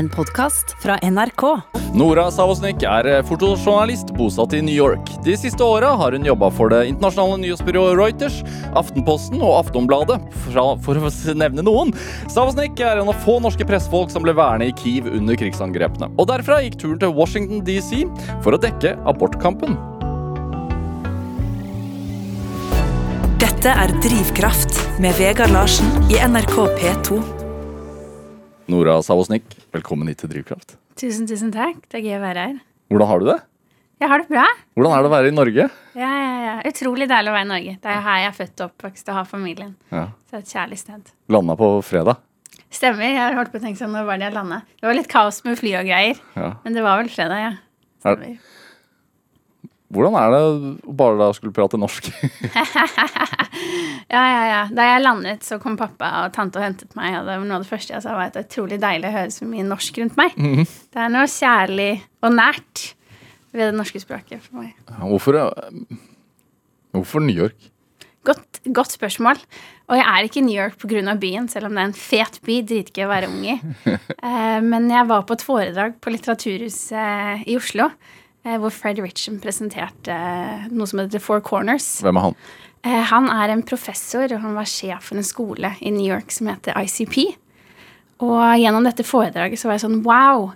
En podkast fra NRK. Nora Savosnik er eh, fotojournalist bosatt i New York. De siste åra har hun jobba for det internasjonale nyhetsbyrået Reuters, Aftenposten og Aftonbladet, for for å nevne noen. Savosnik er en av få norske pressefolk som ble værende i Kiev under krigsangrepene. Og derfra gikk turen til Washington DC for å dekke abortkampen. Dette er Drivkraft med Vegard Larsen i NRK P2. Nora Savosnik, velkommen hit til Drivkraft. Tusen, tusen takk. Det er gøy å være her. Hvordan har du det? Jeg har det bra. Hvordan er det å være i Norge? Ja, ja, ja. Utrolig deilig å være i Norge. Det er her jeg er født og oppvokst og har familien. Ja. Så det er et kjærlig sted. Landa på fredag. Stemmer. Jeg har holdt på å tenke sånn, når var det jeg landa? Det var litt kaos med fly og greier. Ja. Men det var vel fredag, ja. Er- Stemmer. Hvordan er det bare da skulle prate norsk? Ja, ja, ja. Da jeg landet, så kom pappa og tante og hentet meg. Og det var noe av det første jeg sa, var at det er utrolig deilig å høre så mye norsk rundt meg. Det er noe kjærlig og nært ved det norske språket for meg. Hvorfor, eh, hvorfor New York? Godt, godt spørsmål. Og jeg er ikke i New York pga. byen, selv om det er en fet by. Dritgøy å være ung i. Eh, men jeg var på et foredrag på Litteraturhuset i Oslo. Eh, Hvor Fred Richam presenterte eh, noe som heter The Four Corners. Hvem er han? Eh, Han er en professor, og han var sjef for en skole i New York som heter ICP. Og gjennom dette foredraget så var jeg sånn wow!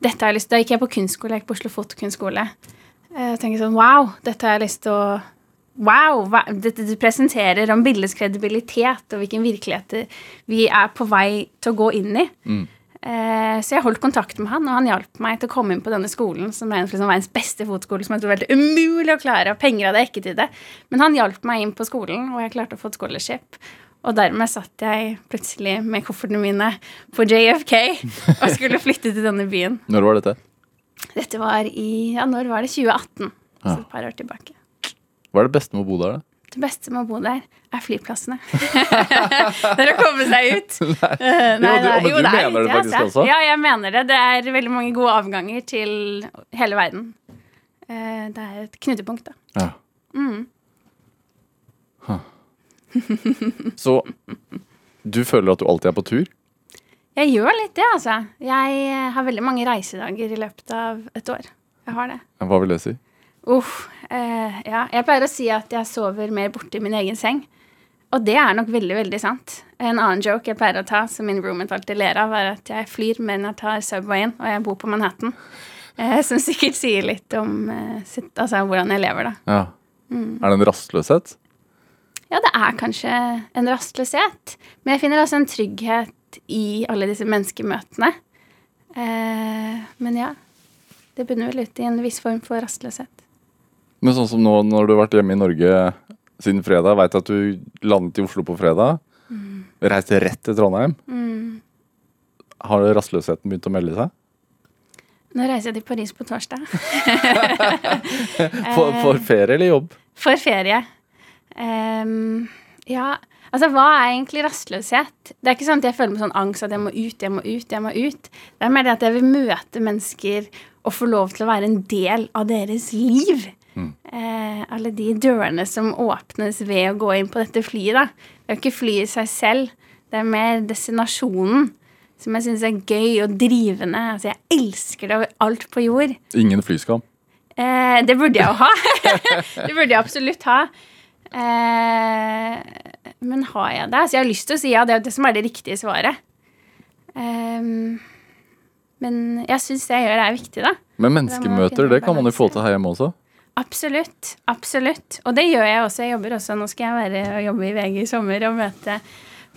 Dette har jeg lyst til. Da gikk jeg på kunstskole, jeg gikk på Oslo Fotokunstskole. Jeg tenker sånn wow, dette har jeg lyst til å Wow! Dette du presenterer om bildets kredibilitet og hvilken virkelighet vi er på vei til å gå inn i. Eh, Så jeg holdt kontakt med han, og han hjalp meg til å komme inn på denne skolen, som er liksom verdens beste fotskole, som jeg tror var helt umulig å klare, og penger hadde jeg ikke til det. Men han hjalp meg inn på skolen, og jeg klarte å få et scholarship. Og dermed satt jeg plutselig med koffertene mine på JFK og skulle flytte til denne byen. Når var dette? Dette var i Ja, når var det? 2018. Ja. Så et par år tilbake. Hva er det beste med å bo der? da? Det beste med å bo der er flyplassene. det er å komme seg ut. Eh, Jo, du- men du er mener det det faktisk altså. også? Ja, jeg mener det. Det er veldig mange gode avganger til hele verden. Eh, Det er et knutepunkt, da. Ja. Mm. Huh. Så du føler at du alltid er på tur? Jeg gjør litt det, altså. Jeg har veldig mange reisedager i løpet av et år. Jeg har det. Hva vil det si? Uff. eh, ja. Jeg pleier å si at jeg sover mer borte i min egen seng. Og det er nok veldig, veldig sant. En annen joke jeg pleier å ta, som min roommate alltid ler av, er at jeg flyr, men jeg tar Subwayen, og jeg bor på Manhattan. Uh, som sikkert sier litt om eh, sitt, altså, hvordan jeg lever, da. Ja. Mm. Er det en rastløshet? Ja, det er kanskje en rastløshet, men jeg finner også en trygghet i alle disse menneskemøtene. Eh, men ja, det bunner vel ut i en viss form for rastløshet. Men sånn som nå når du har vært hjemme i Norge siden fredag, veit at du landet i Oslo på fredag, reiste rett til Trondheim. Mm. Har rastløsheten begynt å melde seg? Nå reiser jeg til Paris på torsdag. For, for ferie eller jobb? For ferie. Um, ja, altså hva er egentlig rastløshet? Det er ikke sånn at jeg føler meg sånn angst at jeg må ut, jeg må ut, jeg må ut. Det er mer det at jeg vil møte mennesker og få lov til å være en del av deres liv. Eh, alle de dørene som åpnes ved å gå inn på dette flyet, da. Det er jo ikke flyet i seg selv, det er mer destinasjonen. Som jeg syns er gøy og drivende. Altså, jeg elsker det over alt på jord. Ingen flyskam. Eh, det burde jeg jo ha. det burde jeg absolutt ha. Eh, men har jeg det? Altså, jeg har lyst til å si ja, det er det som er det riktige svaret. Ehm, men jeg syns det jeg gjør, er viktig, da. Men menneskemøter, det kan man jo få til her hjemme også. Absolutt. Absolutt. Og det gjør jeg også. Jeg jobber også. Nå skal jeg være og jobbe i VG i sommer og møte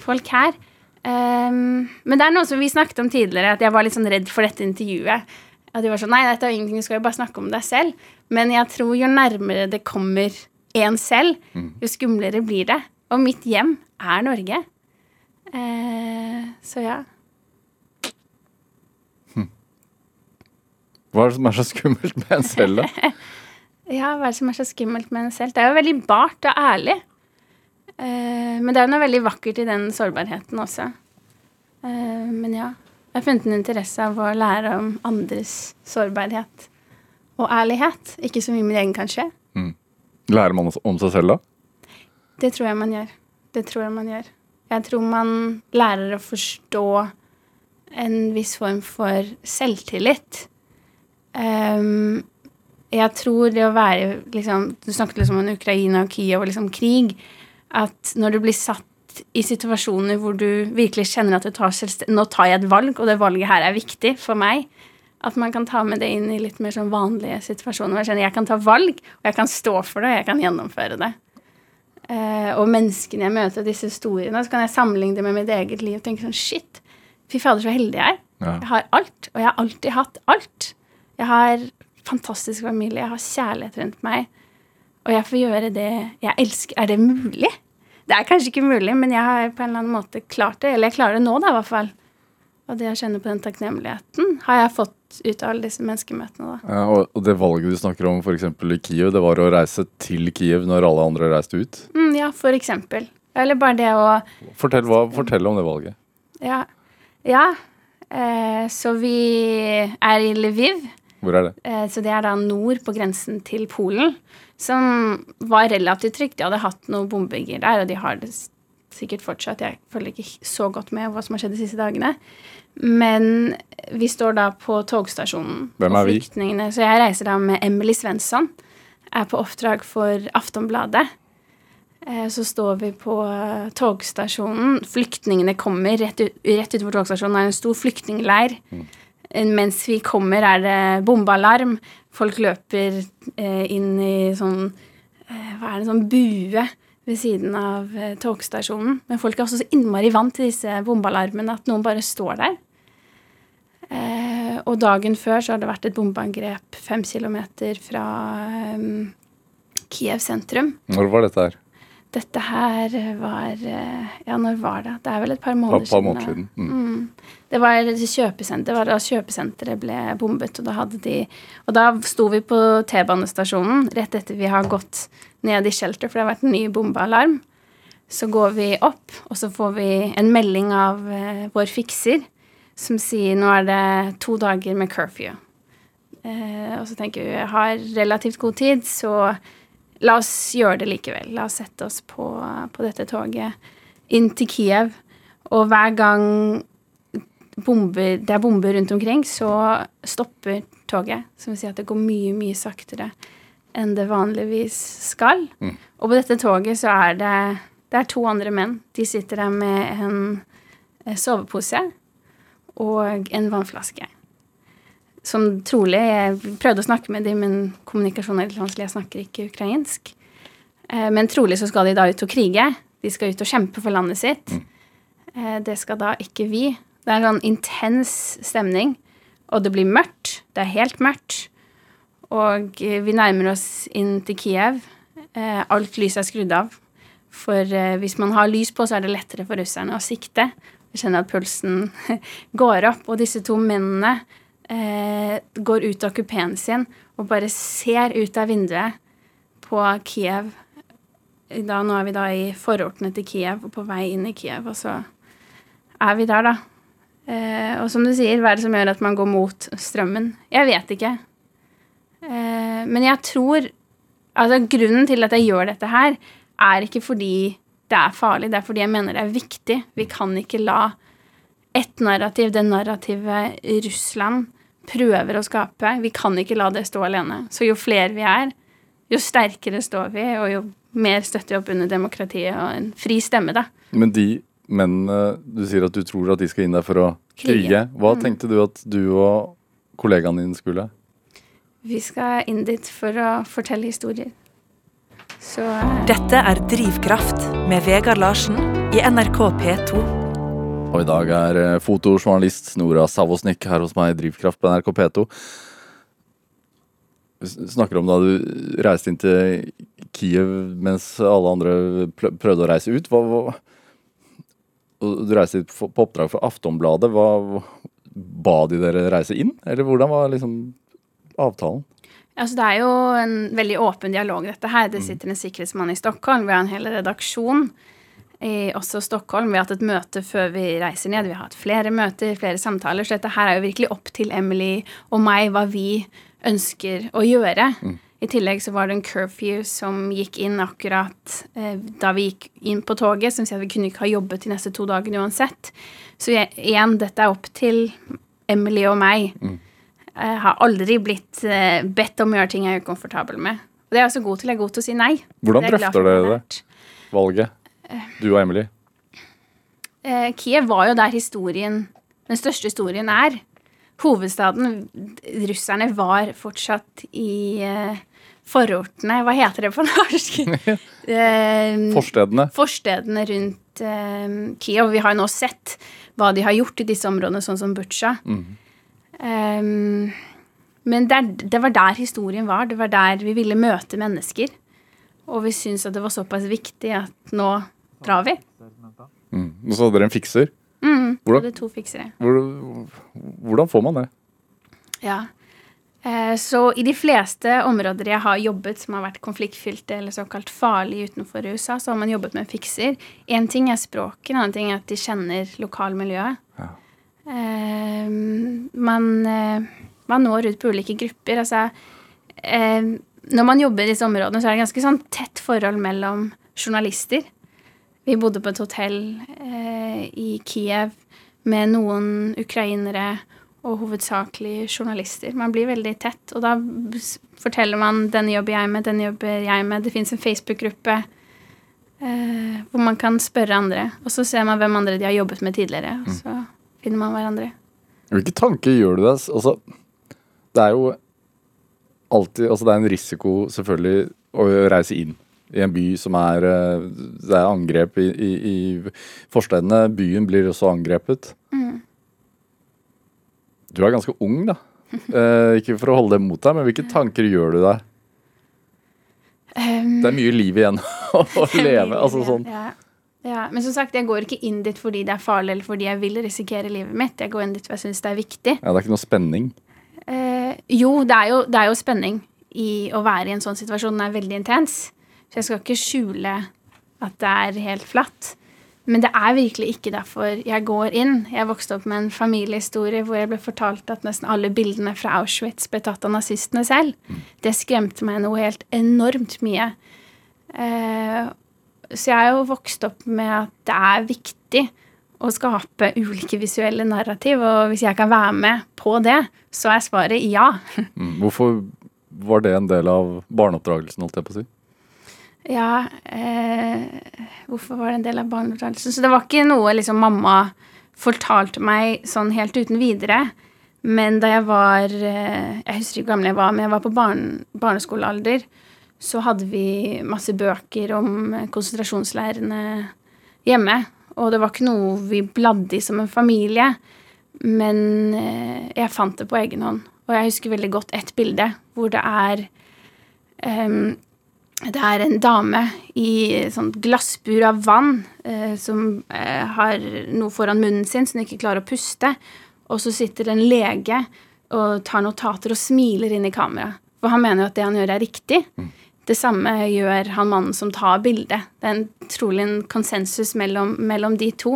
folk her. Um, men det er noe som vi snakket om tidligere, at jeg var litt sånn redd for dette intervjuet. At de var sånn, nei, dette er ingenting, du skal jo bare snakke om deg selv. Men jeg tror jo nærmere det kommer en selv, jo skumlere blir det. Og mitt hjem er Norge. Uh, så ja. Hva er det som er så skummelt med en selv, da? Ja, hva er det som er så skummelt med en selv? Det er jo veldig bart og ærlig. Eh, men det er jo noe veldig vakkert i den sårbarheten også. Eh, men ja. Jeg har funnet en interesse av å lære om andres sårbarhet og ærlighet. Ikke så mye min egen, kanskje. Lærer man om seg selv, da? Det tror jeg man gjør. Det tror jeg man gjør. Jeg tror man lærer å forstå en viss form for selvtillit. Ehm, jeg tror det å være liksom, Du snakket liksom om Ukraina og Kiev og liksom krig. At når du blir satt i situasjoner hvor du virkelig kjenner at du tar nå tar jeg et valg, og det valget her er viktig for meg, at man kan ta med det inn i litt mer sånn vanlige situasjoner. Jeg kjenner jeg kan ta valg, og jeg kan stå for det, og jeg kan gjennomføre det. Eh, og menneskene jeg møter, disse historiene, så kan jeg sammenligne det med mitt eget liv og tenke sånn Shit, fy fader, så heldig jeg er. Ja. Jeg har alt, og jeg har alltid hatt alt. Jeg har fantastisk familie, jeg har kjærlighet rundt meg, og jeg får gjøre det jeg elsker. Er det mulig? Det er kanskje ikke mulig, men jeg har på en eller annen måte klart det. Eller jeg klarer det nå, da, i hvert fall. Og det å kjenne på den takknemligheten har jeg fått ut av alle disse menneskemøtene. da. Ja, og, det valget du snakker om f.eks. i Kiev, det var å reise til Kiev når alle andre reiste ut? Mm, ja, eksempel. Eller bare det å Fortell, hva, fortell om det valget. Ja. ja. Eh, så vi er i Lviv. Hvor er det? Eh, så det er da nord på grensen til Polen. Som var relativt trygt. De hadde hatt noen bombinger der, og de har det sikkert fortsatt. Jeg følger ikke så godt med hva som har skjedd de siste dagene. Men vi står da på togstasjonen. Hvem er vi? Så jeg reiser da med Emily Svensson. Er på oppdrag for Aftonbladet. Eh, så står vi på togstasjonen. Flyktningene kommer rett, ut, rett utenfor togstasjonen. Det er en stor flyktningleir. Mm. Mens vi kommer, er det bombealarm. Folk løper eh, inn i sånn eh, Hva er det, sånn bue ved siden av eh, togstasjonen. Men folk er også så innmari vant til disse bombealarmene at noen bare står der. Eh, og dagen før så har det vært et bombeangrep fem kilometer fra eh, Kiev sentrum. Når var dette her? Dette her var eh, Ja, når var det? Det er vel et par måneder, par, par måneder siden. Mm. Mm. Det var kjøpesenter, det var da kjøpesenteret ble bombet. Og da, hadde de, og da sto vi på T-banestasjonen rett etter vi har gått ned i shelter, for det har vært en ny bombealarm. Så går vi opp, og så får vi en melding av eh, vår fikser som sier nå er det to dager med curfew. Eh, og så tenker vi vi har relativt god tid, så La oss gjøre det likevel. La oss sette oss på, på dette toget inn til Kiev. Og hver gang bomber, det er bomber rundt omkring, så stopper toget. Som vil si at det går mye, mye saktere enn det vanligvis skal. Mm. Og på dette toget så er det, det er to andre menn. De sitter der med en eh, sovepose og en vannflaske som trolig Jeg prøvde å snakke med dem, men kommunikasjonen er litt vanskelig. Jeg snakker ikke ukrainsk. Eh, men trolig så skal de da ut og krige. De skal ut og kjempe for landet sitt. Mm. Eh, det skal da ikke vi. Det er en sånn intens stemning. Og det blir mørkt. Det er helt mørkt. Og eh, vi nærmer oss inn til Kiev. Alt lys er skrudd av. For hvis man har lys på, så er det lettere for russerne å sikte. Jeg kjenner at pulsen går opp. Og disse to mennene eh, går ut av kupeen sin og bare ser ut av vinduet på Kiev. Da, nå er vi da i forortene til Kiev og på vei inn i Kiev, og så er vi der, da. Eh, og som du sier, hva er det som gjør at man går mot strømmen? Jeg vet ikke. Eh, men jeg tror Altså, grunnen til at jeg gjør dette her, er ikke fordi det er farlig, det er fordi jeg mener det er viktig. Vi kan ikke la ett narrativ, det narrativet Russland prøver å skape. Vi kan ikke la det stå alene. Så jo flere vi er, jo sterkere står vi, og jo mer støtter vi opp under demokratiet og en fri stemme, da. Men de mennene du sier at du tror at de skal inn der for å krige, hva mm. tenkte du at du og kollegaene dine skulle? Vi skal inn dit for å fortelle historier. Så eh, Dette er Drivkraft med Vegard Larsen i NRK P2. Og i dag er eh, fotojournalist Nora Savosnik her hos meg i Drivkraft på NRK P2. Snakker om da du reiste inn til Kiev mens alle andre prøvde å reise ut. Hva, hva, du reiste på oppdrag for Aftonbladet. Hva, ba de dere reise inn, eller hvordan var liksom avtalen? Altså, det er jo en veldig åpen dialog, dette her. Det mm. sitter en sikkerhetsmann i Stockholm. Vi har en hel redaksjon i også Stockholm. Vi har hatt et møte før vi reiser ned. Vi har hatt flere møter, flere samtaler. Så dette her er jo virkelig opp til Emily og meg hva vi ønsker å gjøre. Mm. I tillegg så var det en curfew som gikk inn akkurat eh, da vi gikk inn på toget, som sier at vi kunne ikke ha jobbet de neste to dagene uansett. Så jeg, igjen, dette er opp til Emily og meg. Jeg har aldri blitt eh, bedt om å gjøre ting jeg er ukomfortabel med. Og det er jeg også god til. Jeg er god til å si nei. Hvordan er drøfter dere det? Valget? Du og Emily? Eh, Kiev var jo der historien, den største historien er. Hovedstaden, russerne var fortsatt i eh, forortene Hva heter det på norsk? eh, Forstedene? forstedene rundt eh, Kiev. Vi har jo nå sett hva de har gjort i disse områdene, sånn som Butsja. Eh, men der, det var der historien var. Det var der vi ville møte mennesker. Og vi syntes at det var såpass viktig at nå drar vi. Mm. Og så hadde dere en fikser. Mm, Hvordan- Hadde to fiksere. Hvor, hvordan får man det? Ja. Eh, Så i de fleste områder jeg har jobbet som har vært konfliktfylte eller såkalt farlige utenfor USA, så har man jobbet med en fikser. Én ting er språket, en annen ting er at de kjenner lokalmiljøet. Ja. Eh, man, eh, man når ut på ulike grupper. Altså, eh, når man jobber i disse områdene, så er det ganske sånn tett forhold mellom journalister. Vi bodde på et hotell eh, i Kiev med noen ukrainere og hovedsakelig journalister. Man blir veldig tett, og da forteller man 'denne jobber jeg med', 'denne jobber jeg med'. Det fins en Facebook-gruppe eh, hvor man kan spørre andre, og så ser man hvem andre de har jobbet med tidligere, og så finner man hverandre. Hvilke tanker gjør du deg? Altså, det er jo alltid Altså, det er en risiko, selvfølgelig, å reise inn i en by som er eh, Det er angrep i, i, i forstedene. Byen blir også angrepet. Du er ganske ung, da. Eh, ikke for å holde det mot deg, men hvilke tanker gjør du deg? Um, Det er mye liv igjen å leve. Altså sånn. Ja. ja. Men som sagt, jeg går ikke inn dit fordi det er farlig, eller fordi jeg vil risikere livet mitt. Jeg går inn dit fordi jeg syns det er viktig. Ja, det er ikke noe spenning. Eh, jo, det er jo, det er jo spenning i å være i en sånn situasjon. Den er veldig intens. Så jeg skal ikke skjule at det er helt flatt. Men det er virkelig ikke derfor jeg går inn. Jeg vokste opp med en familiehistorie hvor jeg ble fortalt at nesten alle bildene fra Auschwitz ble tatt av nazistene selv. Det skremte meg noe helt enormt mye. Eh, så jeg er jo vokst opp med at det er viktig å skape ulike visuelle narrativ, og hvis jeg kan være med på det, så er svaret ja. Mm. Hvorfor var det en del av barneoppdragelsen, holdt jeg på å si? Ja, eh, hvorfor var det en del av barneoppdragelsen? Så det var ikke noe liksom mamma fortalte meg sånn helt uten videre. Men da jeg var eh, Jeg husker ikke hvor gammel jeg var, men jeg var på barn, barneskolealder. Så hadde vi masse bøker om eh, konsentrasjonsleirene hjemme. Og det var ikke noe vi bladde i som en familie. Men eh, jeg fant det på egen hånd. Og jeg husker veldig godt ett bilde hvor det er em, det er en dame i sånt glassbur av vann eh, som eh, har noe foran munnen sin så hun ikke klarer å puste. Og så sitter en lege og tar notater og smiler inn i kamera. For han mener jo at det han gjør, er riktig. Det samme gjør han mannen som tar bildet. Det er en, trolig en konsensus mellom, mellom de to.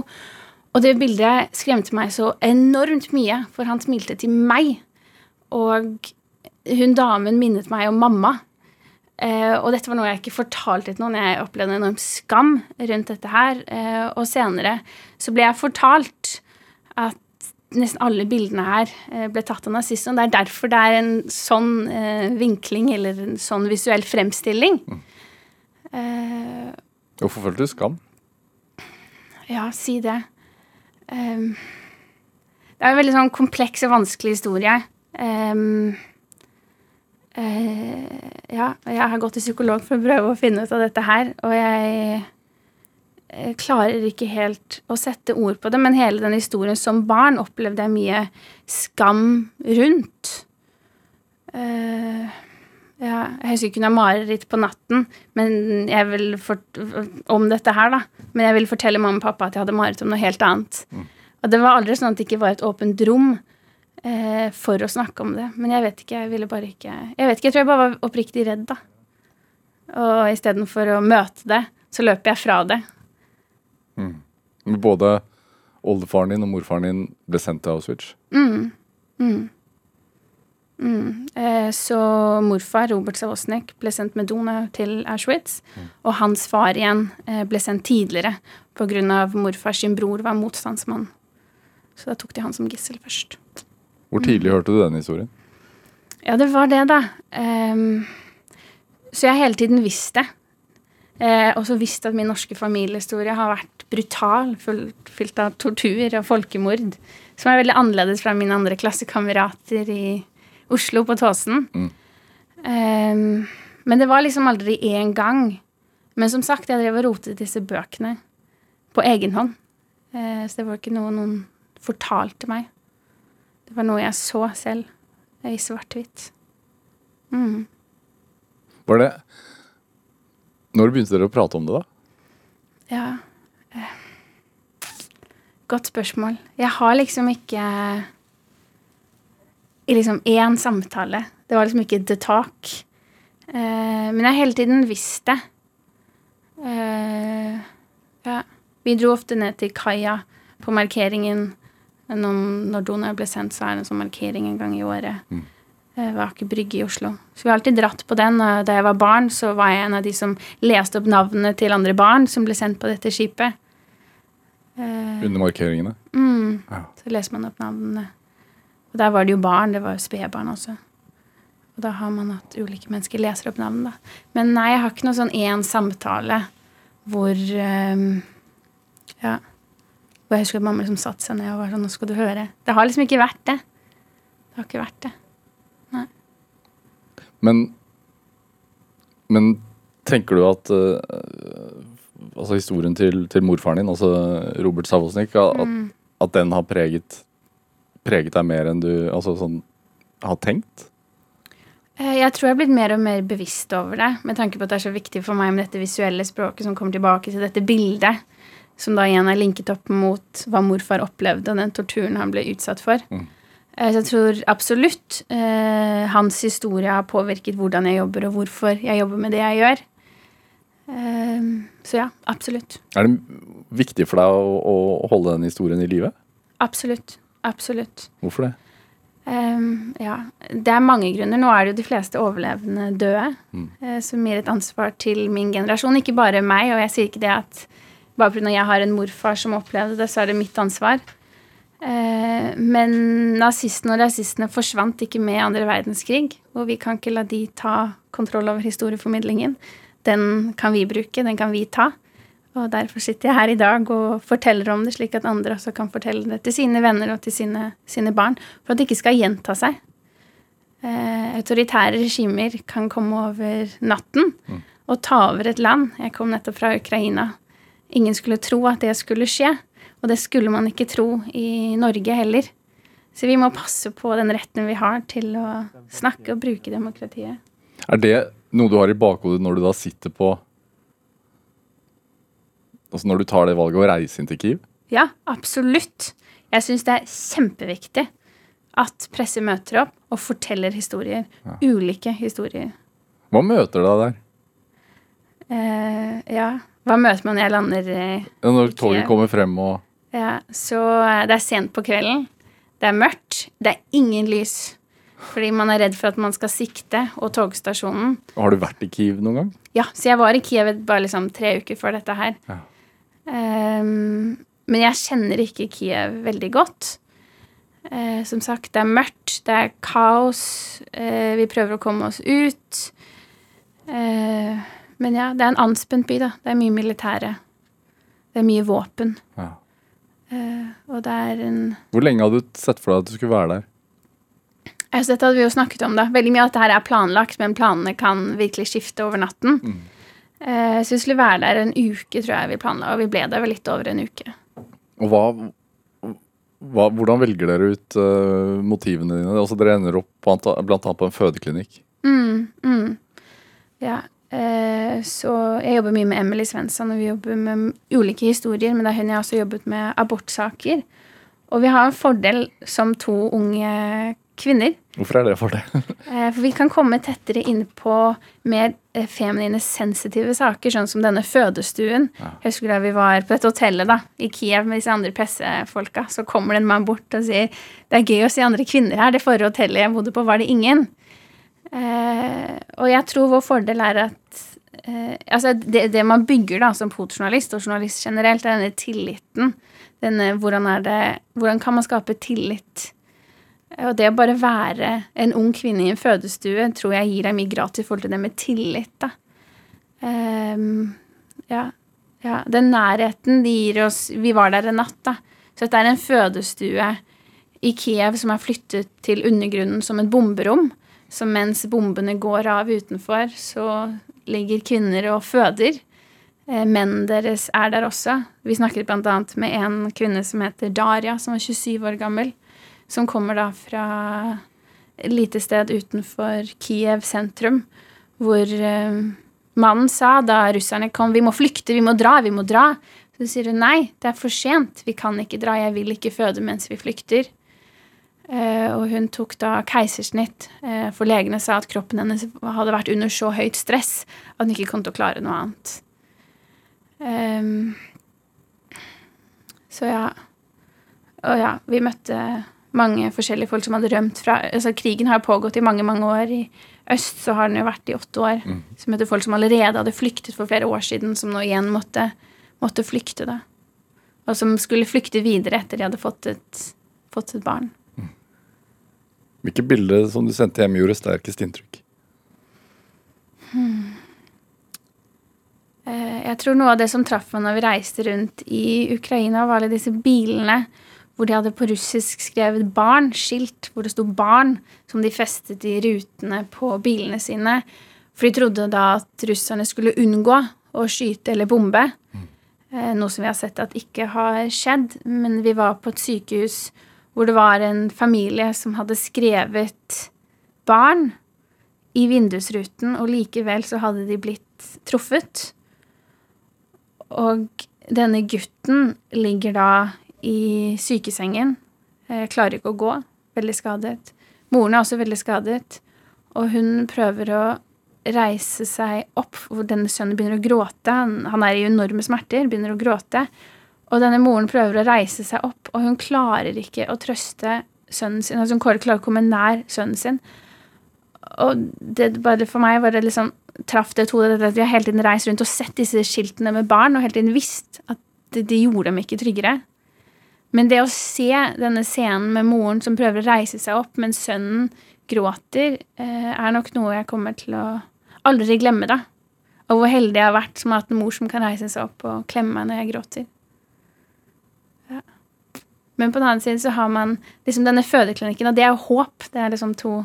Og det bildet skremte meg så enormt mye, for han smilte til meg. Og hun damen minnet meg om mamma. Eh, og dette var noe jeg ikke fortalte til noen. Jeg opplevde en enorm skam rundt dette her. Eh, og senere så ble jeg fortalt at nesten alle bildene her eh, ble tatt av nazistene. Det er derfor det er en sånn vinkling eller en sånn visuell fremstilling. Eh, Hvorfor følte du skam? ja, si det. Ehm, det er en veldig sånn kompleks og vanskelig historie. Eh, ja, jeg har gått til psykolog for å prøve å finne ut av dette her, og jeg eh, klarer ikke helt å sette ord på det, men hele den historien som barn opplevde jeg mye skam rundt. Eh, ja, jeg husker ikke hun har mareritt på natten men jeg vil fort, om dette her, da. Men jeg ville fortelle mamma og pappa at jeg hadde mareritt om noe helt annet. Og det var aldri sånn at det ikke var et åpent rom eh, for å snakke om det. Men jeg vet ikke, jeg ville bare ikke Jeg vet ikke, jeg tror jeg bare var oppriktig redd, da. Og istedenfor å møte det, så løper jeg fra det. Men Både oldefaren din og morfaren din ble sendt til Auschwitz. Eh, Eh, så morfar, Robert Savosnik, ble sendt med Donau til Auschwitz. Og hans far igjen eh, ble sendt tidligere pga. morfars sin bror var motstandsmann. Så da tok de han som gissel først. Hvor tidlig hørte du den historien? Ja, det var det, da. Um, så jeg har hele tiden visst det. Eh, også visst at min norske familiehistorie har vært brutal, fullt, fylt av tortur og folkemord. Som er veldig annerledes fra mine andre klassekamerater i Oslo på Tåsen. Mm. Um, men det var liksom aldri én gang. Men som sagt, jeg drev og rotet disse bøkene på egen hånd. Eh, så det var ikke noe noen fortalte meg. Det var noe jeg så selv, i svart-hvitt. Mm. Var det Når begynte dere å prate om det, da? Ja eh, Godt spørsmål. Jeg har liksom ikke I liksom én samtale. Det var liksom ikke the talk. Eh, men jeg har hele tiden visst det. Eh, ja. Vi dro ofte ned til kaia på markeringen. Når, Donau ble sendt, så er det en sånn markering en gang i året. Mm. Eh, ved Aker Brygge i Oslo. Så vi har alltid dratt på den. Da jeg var barn, så var jeg en av de som leste opp navnene til andre barn som ble sendt på dette skipet. Eh, Under markeringene? mm, Ja. så leser man opp navnene. Og der var det jo barn. Det var jo spedbarn også. Og da har man at ulike mennesker leser opp navn, da. Men nei, jeg har ikke noe sånn én samtale hvor um, Ja. Hvor jeg husker at mamma liksom satte seg ned og var sånn Nå skal du høre. Det har liksom ikke vært det. Det har ikke vært det. Men Men tenker du at uh, Altså historien til, til morfaren din, altså Robert Savosnik, at, Mm. at den har preget Preget deg mer enn du altså sånn har tenkt? Eh, Jeg tror jeg har blitt mer og mer bevisst over det, med tanke på at det er så viktig for meg med dette visuelle språket som kommer tilbake til dette bildet, som da igjen er linket opp mot hva morfar opplevde, den torturen han ble utsatt for. Mm. Eh, Så jeg tror absolutt eh, hans historie har påvirket hvordan jeg jobber, og hvorfor jeg jobber med det jeg gjør. Eh, så ja, absolutt. Er det viktig for deg å, å holde den historien i live? Absolutt. Absolutt. Hvorfor det? Um, ja, det er mange grunner. Nå er det jo de fleste overlevende døde, Mm. som gir et ansvar til min generasjon. Ikke bare meg, og jeg sier ikke det at bare fordi jeg har en morfar som opplevde det, så er det mitt ansvar. Eh, men nazistene og rasistene forsvant ikke med andre verdenskrig, og vi kan ikke la de ta kontroll over historieformidlingen. Den kan vi bruke, den kan vi ta. Og derfor sitter jeg her i dag og forteller om det, slik at andre også kan fortelle det til sine venner og til sine, sine barn, for at det ikke skal gjenta seg. Eh, autoritære regimer kan komme over natten og ta over et land. Jeg kom nettopp fra Ukraina. Ingen skulle tro at det skulle skje, og det skulle man ikke tro i Norge heller. Så vi må passe på den retten vi har til å snakke og bruke demokratiet. Er det noe du har i bakhodet når du da sitter på Altså når du tar det valget å reise inn til Kiev? Ja, absolutt. Jeg syns det er kjempeviktig at presse møter opp og forteller historier. Ulike historier. Hva møter deg der? Eh, ja. Hva møter man når jeg lander Ja, når toget kommer frem og Ja, så eh, det er sent på kvelden. Det er mørkt. Det er ingen lys. Fordi man er redd for at man skal sikte, og togstasjonen. Har du vært i Kiev noen gang? Ja, så jeg var i Kiev bare liksom tre uker før dette her. Ja. Um, men jeg kjenner ikke Kiev veldig godt. Eh, som sagt, det er mørkt, det er kaos. eh, vi prøver å komme oss ut. Eh, men ja, det er en anspent by, da. Det er mye militære. Det er mye våpen. Ja. Uh, og det er en Hvor lenge hadde du sett for deg at du skulle være der? Altså, dette hadde vi jo snakket om, da. Veldig mye av dette her er planlagt, men planene kan virkelig skifte over natten. Mm. Uh, så vi skulle være der en uke, tror jeg vi planla, og vi ble der vel litt over en uke. Og hva, hva Hvordan velger dere ut uh, motivene dine? Altså Dere ender opp blant annet på en fødeklinikk. Mm, mm. Ja. Eh, så jeg jobber mye med Emily Svensson, og vi jobber med ulike historier, men da er hun jeg også jobbet med abortsaker. Og vi har en fordel som to unge kvinner. Hvorfor er det for det? Eh, For vi kan komme tettere inn på mer eh, feminine, sensitive saker, sånn som denne fødestuen. Ja. Jeg husker da vi var på dette hotellet da, i Kiev med disse andre pressefolka. Så kommer det en mann bort og sier det er gøy å se andre kvinner her. Det forrige hotellet jeg bodde på, var det ingen. Eh, og jeg tror vår fordel er at eh, altså det, det, man bygger da som fotjournalist og journalist generelt, er denne tilliten. Denne, hvordan, er det, hvordan kan man skape tillit? Og det å bare være en ung kvinne i en fødestue tror jeg gir deg mye gratis i forhold til det med tillit. da. Um, ja, ja, Den nærheten de gir oss Vi var der en natt, da. Så dette er en fødestue i Kiev som er flyttet til undergrunnen som et bomberom. Så mens bombene går av utenfor, så ligger kvinner og føder. Mennene menn deres er der også. Vi snakket bl.a. med en kvinne som heter Daria, som var 27 år gammel. Som kommer da fra et lite sted utenfor Kiev sentrum, hvor eh, mannen sa da russerne kom vi må flykte, vi må dra, vi må dra. Så sier hun nei, det er for sent, vi kan ikke dra, jeg vil ikke føde mens vi flykter. Uh, og hun tok da keisersnitt, uh, for legene sa at kroppen hennes hadde vært under så høyt stress at hun ikke kom til å klare noe annet. Um, så ja. Og ja, vi møtte mange forskjellige folk som hadde rømt fra altså Krigen har pågått i mange, mange år. I øst så har den jo vært i åtte år. Mm. Så møtte folk som allerede hadde flyktet for flere år siden, som nå igjen måtte, måtte flykte, da. Og som skulle flykte videre etter de hadde fått et, fått et barn. Hvilke bilder som du sendte hjem, gjorde sterkest inntrykk? Hmm. Eh, jeg tror noe av det som traff meg når vi reiste rundt i Ukraina, var alle disse bilene hvor de hadde på russisk skrevet 'barn', skilt hvor det sto 'barn', som de festet i rutene på bilene sine. For de trodde da at russerne skulle unngå å skyte eller bombe. Mm. Noe som vi har sett at ikke har skjedd. Men vi var på et sykehus hvor det var en familie som hadde skrevet barn i vindusruten, og likevel så hadde de blitt truffet. Og denne gutten ligger da i sykesengen, Jeg klarer ikke å gå, veldig skadet. Moren er også veldig skadet, og hun prøver å reise seg opp, hvor denne sønnen begynner å gråte. Han er i enorme smerter, begynner å gråte. Og denne moren prøver å reise seg opp, og hun klarer ikke å trøste sønnen sin. Altså hun klarer å komme nær sønnen sin. Og det bare for meg var det liksom traff det to at vi har hele tiden reist rundt og sett disse skiltene med barn, og hele tiden visst at det, gjorde dem ikke tryggere. Men det å se denne scenen med moren som prøver å reise seg opp mens sønnen gråter, eh, er nok noe jeg kommer til å aldri glemme, da. Og hvor heldig jeg har vært som har hatt en mor som kan reise seg opp og klemme meg når jeg gråter. Men på den annen side så har man liksom denne fødeklinikken, og det er jo håp. Det er liksom to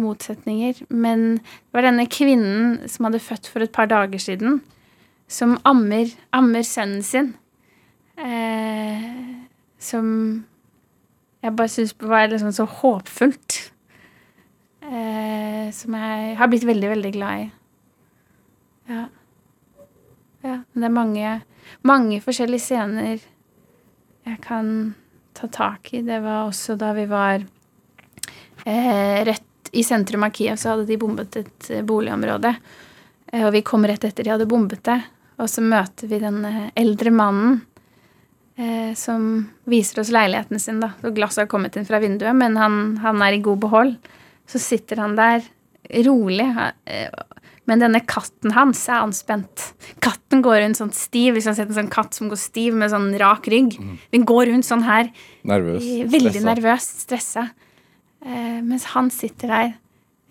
motsetninger. Men det var denne kvinnen som hadde født for et par dager siden, som ammer, ammer sønnen sin. Eh, som jeg bare syns var liksom så håpfullt. Eh, som jeg har blitt veldig, veldig glad i. Ja. ja. Det er mange, mange forskjellige scener jeg kan ta tak i. Det var også da vi var eh, rett i sentrum av Kiev, så hadde de bombet et eh, boligområde. Eh, og vi kom rett etter de hadde bombet det. Og så møter vi den eldre mannen eh, som viser oss leiligheten sin. da. Så Glasset har kommet inn fra vinduet, men han, han, er i god behold. Så sitter han der rolig. Eh, men denne katten hans er anspent. Katten går rundt sånn stiv. Hvis man har sett en sånn katt som går stiv med sånn rak rygg. Mm. Den går rundt sånn her. Nervøs. Veldig stressa. nervøs, stressa. Eh, mens han sitter der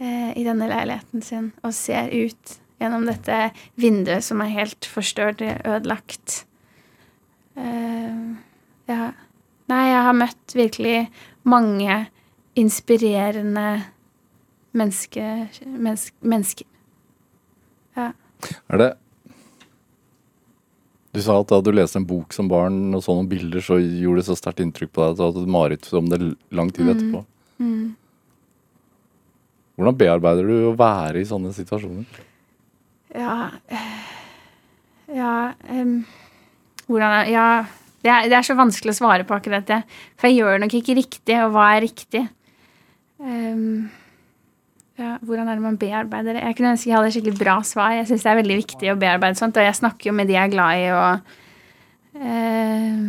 eh, i denne leiligheten sin og ser ut gjennom dette vinduet som er helt forstørt, ødelagt. Eh, ja. Nei, jeg har møtt virkelig mange inspirerende menneske, menneske, mennesker ja. Er det Du sa at da du leste en bok som barn og så noen bilder, så gjorde det så sterkt inntrykk på deg at du hadde mareritt om det lang tid mm. etterpå. Mm. Hvordan bearbeider du å være i sånne situasjoner? Ja Ja um, Hvordan Ja. Det er, det er, så vanskelig å svare på akkurat det. For jeg gjør nok ikke riktig, og hva er riktig? Um, ja, hvordan er det man bearbeider det? Jeg kunne ønske jeg hadde et skikkelig bra svar. Jeg syns det er veldig viktig å bearbeide sånt, og jeg snakker jo med de jeg er glad i, og uh,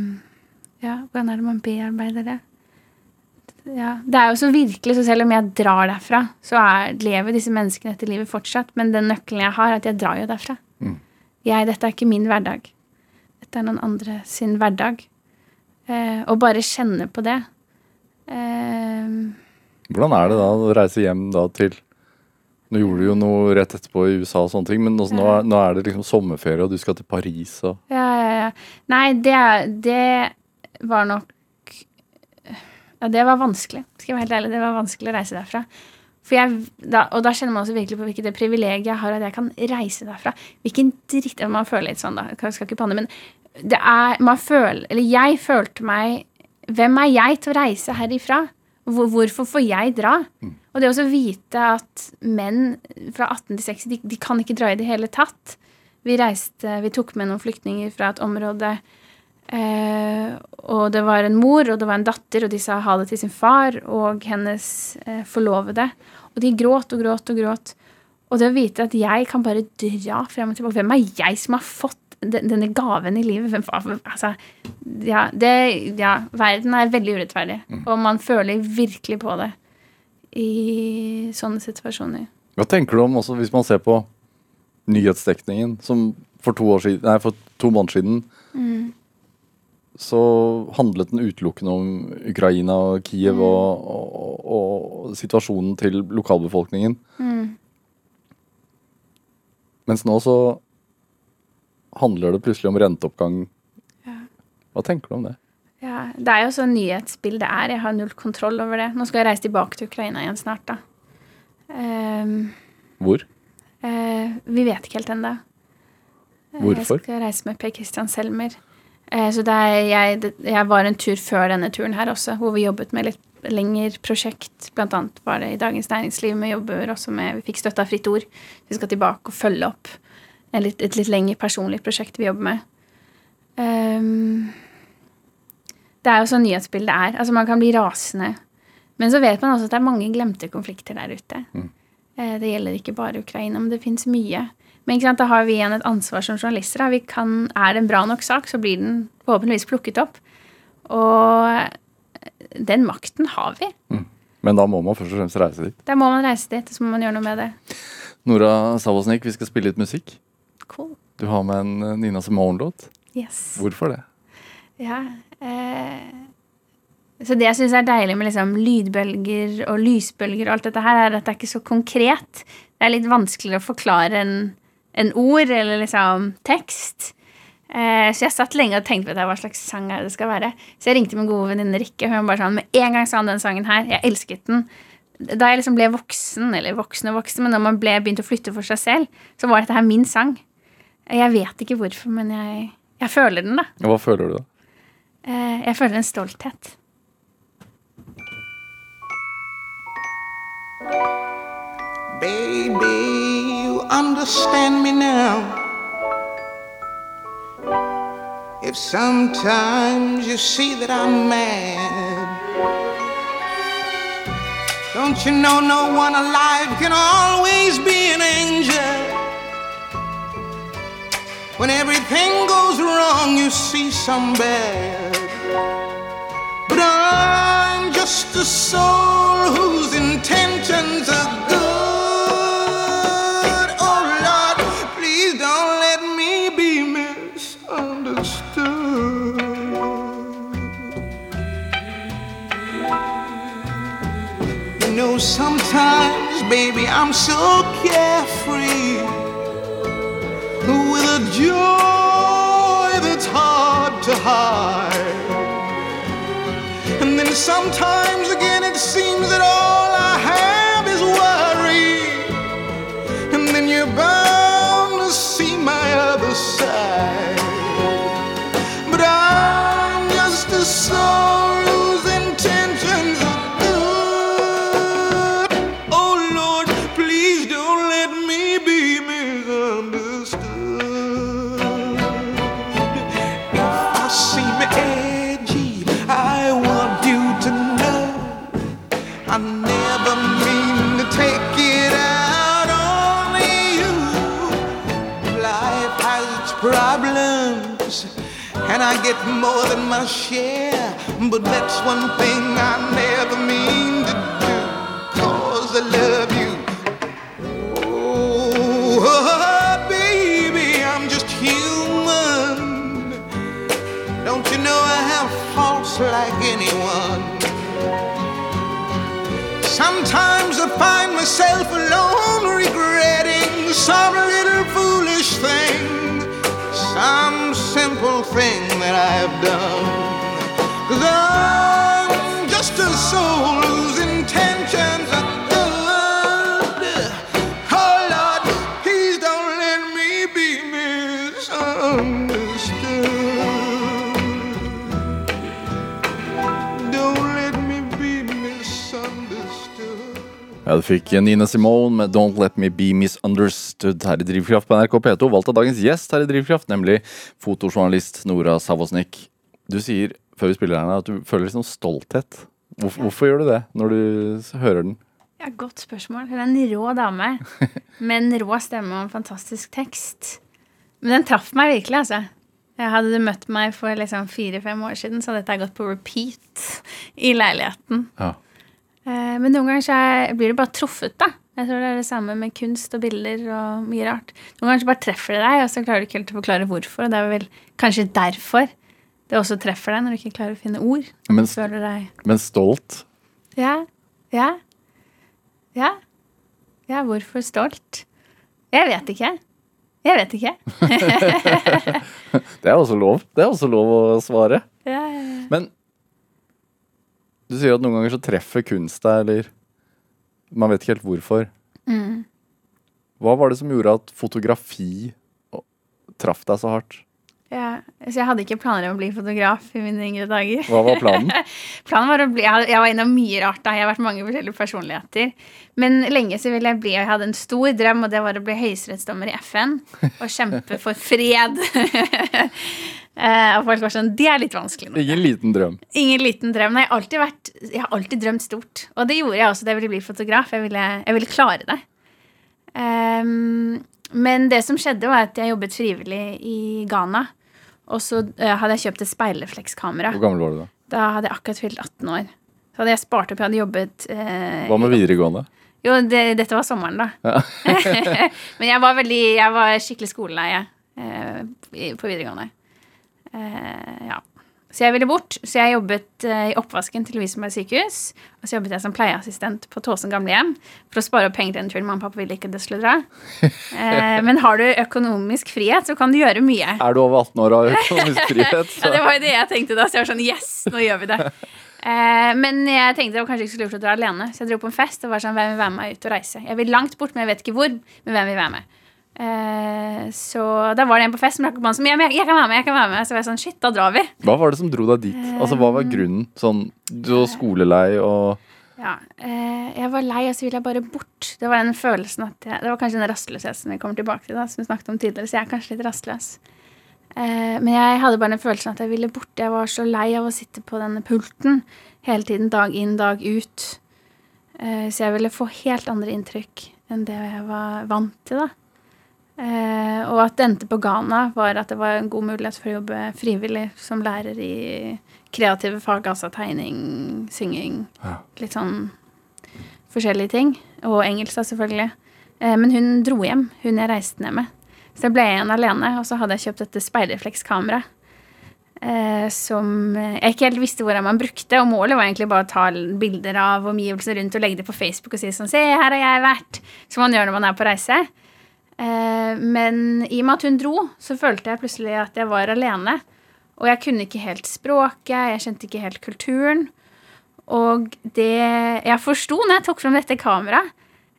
Ja, hvordan er det man bearbeider det? ja, Det er jo så virkelig, så selv om jeg drar derfra, så er, lever disse menneskene etter livet fortsatt. Men den nøkkelen jeg har, er at jeg drar jo derfra. Mm. Jeg, dette er ikke min hverdag. Dette er noen andre sin hverdag. Eh, og bare kjenne på det. Eh, Hvordan er det da å reise hjem da til Nå gjorde du jo noe rett etterpå i USA og sånne ting, men nå, nå, er, nå er det liksom sommerferie, og du skal til Paris og ja, ja, ja. Nei, det, det var nok Ja, det var vanskelig. Skal jeg være helt ærlig, det var vanskelig å reise derfra. Jeg, da, og da kjenner man også virkelig på hvilket det privilegiet jeg har at jeg kan reise derfra. Hvilken dritt Man føler litt sånn, da. Jeg skal ikke panne, men det er Man føler Eller jeg følte meg Hvem er jeg til å reise herifra? Hvor, hvorfor får jeg dra? Og det å vite at menn fra 18 til 60, de, de kan ikke dra i det hele tatt. Vi reiste, vi tok med noen flyktninger fra et område, eh, og det var en mor og det var en datter, og de sa ha det til sin far og hennes eh, forlovede. Og de gråt og gråt og gråt. Og det å vite at jeg kan bare dra frem og tilbake Hvem er jeg som har fått denne gaven i livet? Altså, ja, det, ja, verden er veldig urettferdig, og man føler virkelig på det i sånne situasjoner. Hva tenker du om også hvis man ser på nyhetsdekningen, som for to, år siden, nei, for to måneder siden så handlet den utelukkende om Ukraina og Kiev og, og, og situasjonen til lokalbefolkningen. Mens nå så handler det plutselig om renteoppgang. Hva tenker du om det? Ja, det er jo sånn nyhetsbildet er. Jeg har null kontroll over det. Nå skal jeg reise tilbake til Ukraina igjen snart, da. Um, Hvor? Uh, vi vet ikke helt ennå. Hvorfor? Jeg skal reise med Per Christian Selmer. Uh, så det jeg, det, jeg var en tur før denne turen her også, hvor vi jobbet med litt lengre prosjekt. Blant annet var det i Dagens Næringsliv. Vi jobber også med, vi fikk støtte av Fritt Ord. Vi skal tilbake og følge opp litt, et litt lengre personlig prosjekt vi jobber med. Um, det er jo sånn nyhetsbildet er. Altså Man kan bli rasende. Men så vet man også at det er mange glemte konflikter der ute. Eh, Det gjelder ikke bare Ukraina, men det fins mye. Men ikke sant, da har vi igjen et ansvar som journalister. Vi kan, er det en bra nok sak, så blir den forhåpentligvis plukket opp. Og den makten har vi. Men da må man først og fremst reise dit. Da må man reise dit, og så må man gjøre noe med det. Nora Savosnik, vi skal spille litt musikk. Du har med en eh, Nina Simone-låt. Yes. Hvorfor det? Ja. Eh, så det jeg syns er deilig med liksom lydbølger og lysbølger og alt dette her, er at det er ikke så konkret. Det er litt vanskeligere å forklare en, en ord eller liksom tekst. Eh, så jeg satt lenge og tenkte på det, hva slags sang det det skal være. Så jeg ringte min gode venninne Rikke. Hun bare sånn, Med en gang sa han den sangen her. Jeg elsket den. Da jeg liksom ble voksen, eller voksen og voksen, men når man ble, begynte å flytte for seg selv, så var dette her min sang. Jeg vet ikke hvorfor, men jeg, jeg føler den, da. Hva føler du da? Eh, jeg føler en stolthet. Baby, you understand me now. If sometimes you see that I'm mad, don't you know no one alive can always be an angel? When everything goes wrong, you see some bad. But I'm just a soul whose intentions are good. Oh Lord, please don't let me be misunderstood. You know, sometimes, baby, I'm so carefree get more than my share. But that's one thing I never Ja, Du fikk Nina Simone med 'Don't Let Me Be Misunderstood' her i Drivkraft på NRK P2. Valgt av dagens gjest her i Drivkraft, nemlig fotojournalist Nora Savosnik. Du sier før vi spiller her at du føler litt sånn stolthet. Hvorfor, hvorfor gjør du det når du hører den? Ja, Godt spørsmål. Hun er en rå dame med en rå stemme og en fantastisk tekst. Men den traff meg virkelig, altså. Jeg hadde du møtt meg for liksom fire-fem år siden, så hadde dette gått på repeat i leiligheten. Ja. Eh, Men noen ganger så er, blir du bare truffet, da. Jeg tror det er det samme med kunst og bilder og mye rart. Noen ganger så bare treffer det deg, og så klarer du ikke helt å forklare hvorfor. Og det er vel kanskje derfor det også treffer deg, når du ikke klarer å finne ord. Men, men stolt? Ja. Ja. Ja. Ja, hvorfor stolt? Jeg vet ikke. Jeg vet ikke. Det er også lov. Det er også lov å svare. Ja, ja, ja. Men du sier at noen ganger så treffer kunst deg, eller Man vet ikke helt hvorfor. Mm. Hva var det som gjorde at fotografi traff deg så hardt? Ja, så jeg hadde ikke planer om å bli fotograf i mine yngre dager. Hva var planen? Planen var å bli, jeg var innom mye rart da, jeg har vært mange forskjellige personligheter. Men lenge så ville jeg bli, og jeg hadde en stor drøm, og det var å bli høyesterettsdommer i FN. Og kjempe for fred. Eh, og folk var sånn, det er litt vanskelig nå. Ingen liten drøm. Ingen liten drøm. Nei, jeg, har alltid vært, jeg har alltid drømt stort. Og det gjorde jeg også da jeg ville bli fotograf. Jeg ville, jeg ville klare det. Um, men det som skjedde, var at jeg jobbet frivillig i Ghana. Og så uh, hadde jeg kjøpt et speilreflekskamera. Hvor gammel var du da? Da hadde jeg akkurat fylt 18 år. Så hadde jeg spart opp, jeg hadde jobbet uh, Hva med videregående? Jo, det, dette var sommeren, da. Men jeg var veldig Jeg var skikkelig skoleleie uh, på videregående. Eh, ja. Så jeg ville bort. Så jeg jobbet eh, i oppvasken til Lovisenberg sykehus. Og så jobbet jeg som pleieassistent på Tåsen gamlehjem for å spare opp penger til en tur. Mamma og pappa ville ikke det skulle dra. Eh, men har du økonomisk frihet, så kan du gjøre mye. Er du over 18 år og har økonomisk frihet? Ja, det var jo det jeg tenkte da. Så jeg var sånn Yes, nå gjør vi det. Eh, men jeg tenkte det var kanskje ikke så lurt å dra alene, så jeg dro på en fest og var sånn Hvem vil være med meg ut og reise? Jeg vil langt bort, men jeg vet ikke hvor. Men hvem vil være med? Eh, så da var det en på fest som rakk opp hånden som jeg, jeg kan være med. jeg kan være med Så var jeg sånn Shit, da drar vi. Hva var det som dro deg dit? Altså, Hva var grunnen? Sånn, du var skolelei og Ja, eh, Jeg var lei, og så ville jeg bare bort. Det var den følelsen at jeg, Det var kanskje den rastløsheten vi kommer tilbake til, da, som vi snakket om tidligere. Så jeg er kanskje litt rastløs. Eh, men jeg hadde bare den følelsen at jeg ville bort. Jeg var så lei av å sitte på denne pulten hele tiden, dag inn, dag ut. Eh, så jeg ville få helt andre inntrykk enn det jeg var vant til, da. Eh, og at det endte på Ghana, var at det var en god mulighet for å jobbe frivillig som lærer i kreative fag, altså tegning, synging, Ja. litt sånn forskjellige ting. Og engelsk, da, selvfølgelig. Eh, men hun dro hjem, hun jeg reiste ned med. Så jeg ble igjen alene, og så hadde jeg kjøpt dette speilreflekskameraet. Eh, som jeg ikke helt visste hvordan man brukte. Og målet var egentlig bare å ta bilder av omgivelsene rundt og legge det på Facebook og si sånn Se, her har jeg vært! Som man gjør når man er på reise. Eh, men i og med at hun dro, så følte jeg plutselig at jeg var alene. Og jeg kunne ikke helt språket, jeg kjente ikke helt kulturen. Og det jeg forsto når jeg tok fram dette kameraet,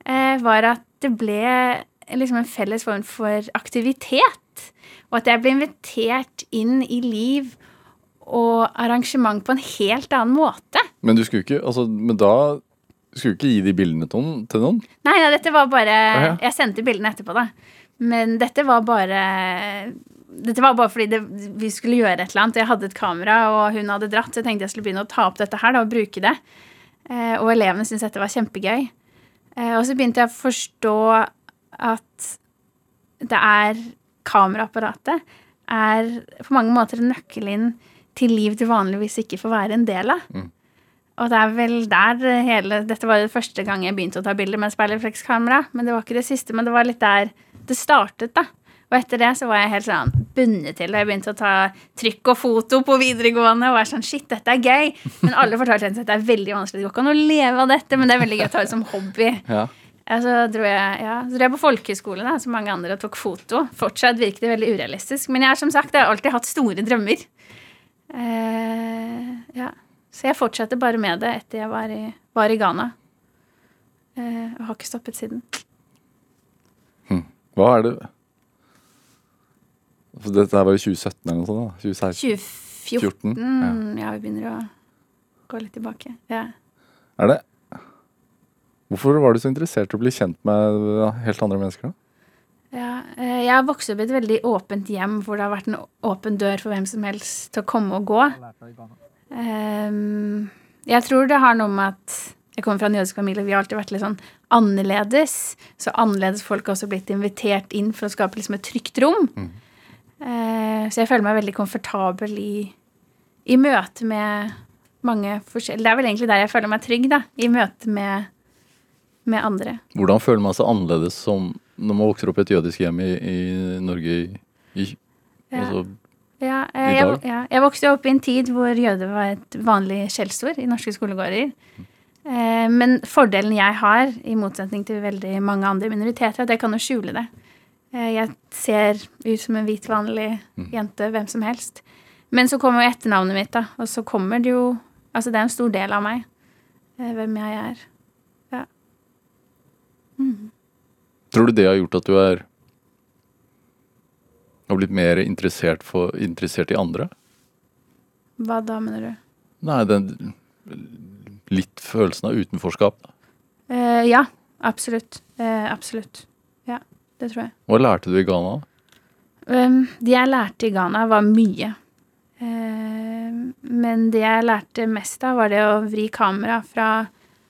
eh, var at det ble liksom en felles form for aktivitet. Og at jeg ble invitert inn i liv og arrangement på en helt annen måte. Men du skulle ikke Altså, men da skulle ikke gi de bildene til noen? Nei, nei, dette var bare ah, ja. Jeg sendte bildene etterpå, da. Men dette var bare Dette var bare fordi det, vi skulle gjøre et eller annet. Jeg hadde et kamera, og hun hadde dratt, så jeg tenkte jeg skulle begynne å ta opp dette her da, og bruke det. Eh, og elevene syntes dette var kjempegøy. Eh, og så begynte jeg å forstå at det er Kameraapparatet er på mange måter en nøkkel inn til liv du vanligvis ikke får være en del av. Og det er vel der hele Dette var jo første gang jeg begynte å ta bilder med speilreflekskamera. Men det var ikke det siste, men det var litt der det startet, da. Og etter det så var jeg helt sånn bundet til det. Jeg begynte å ta trykk og foto på videregående og var sånn Shit, dette er gøy. Men alle fortalte at det er veldig vanskelig. Det går ikke an å leve av dette, men det er veldig gøy å ta det som hobby. Ja. Så dro jeg, ja, så dro jeg på folkehøyskole, da, som mange andre, og tok foto. Fortsatt virket det veldig urealistisk. Men jeg har som sagt jeg har alltid hatt store drømmer. Eh, ja. Så jeg fortsatte bare med det etter jeg var i, var i Ghana. Eh, og har ikke stoppet siden. Hva er det For Dette her var i 2017 eller noe sånt? da? 2016? 2014. 14, ja. vi begynner å gå litt tilbake. Ja. Er det Hvorfor var du så interessert i å bli kjent med helt andre mennesker? da? Ja, eh, jeg har vokst opp i et veldig åpent hjem hvor det har vært en åpen dør for hvem som helst til å komme og gå. Ehm, jeg tror det har noe med at jeg kommer fra en jødisk familie. Vi har alltid vært litt sånn annerledes. Så annerledes folk har også blitt invitert inn for å skape liksom et trygt rom. Eh, så jeg føler meg veldig komfortabel i, i møte med mange forskjellige Det er vel egentlig der jeg føler meg trygg, da. I møte med, med andre. Hvordan føler man seg annerledes som når man vokser opp i et jødisk hjem i, i Norge i, i Ja. altså, Ja, eh, jeg, ja, jeg vokste opp i en tid hvor jøde var et vanlig skjellsord i norske skolegårder. Eh, men fordelen jeg har, i motsetning til veldig mange andre minoriteter, er at jeg kan jo skjule det. Eh, jeg ser ut som en hvit, vanlig jente, hvem som helst. Men så kommer jo etternavnet mitt, da. Og så kommer det jo Altså, det er en stor del av meg. hvem jeg er. Tror du det har gjort at du er har blitt mer interessert, for, interessert i andre? Hva da, mener du? Nei, den litt følelsen av utenforskap. Eh, ja, absolutt. Eh, absolutt. Ja, det tror jeg. Hva lærte du i Ghana? Um, det jeg lærte i Ghana, var mye. Eh, men det jeg lærte mest av, var det å vri kamera fra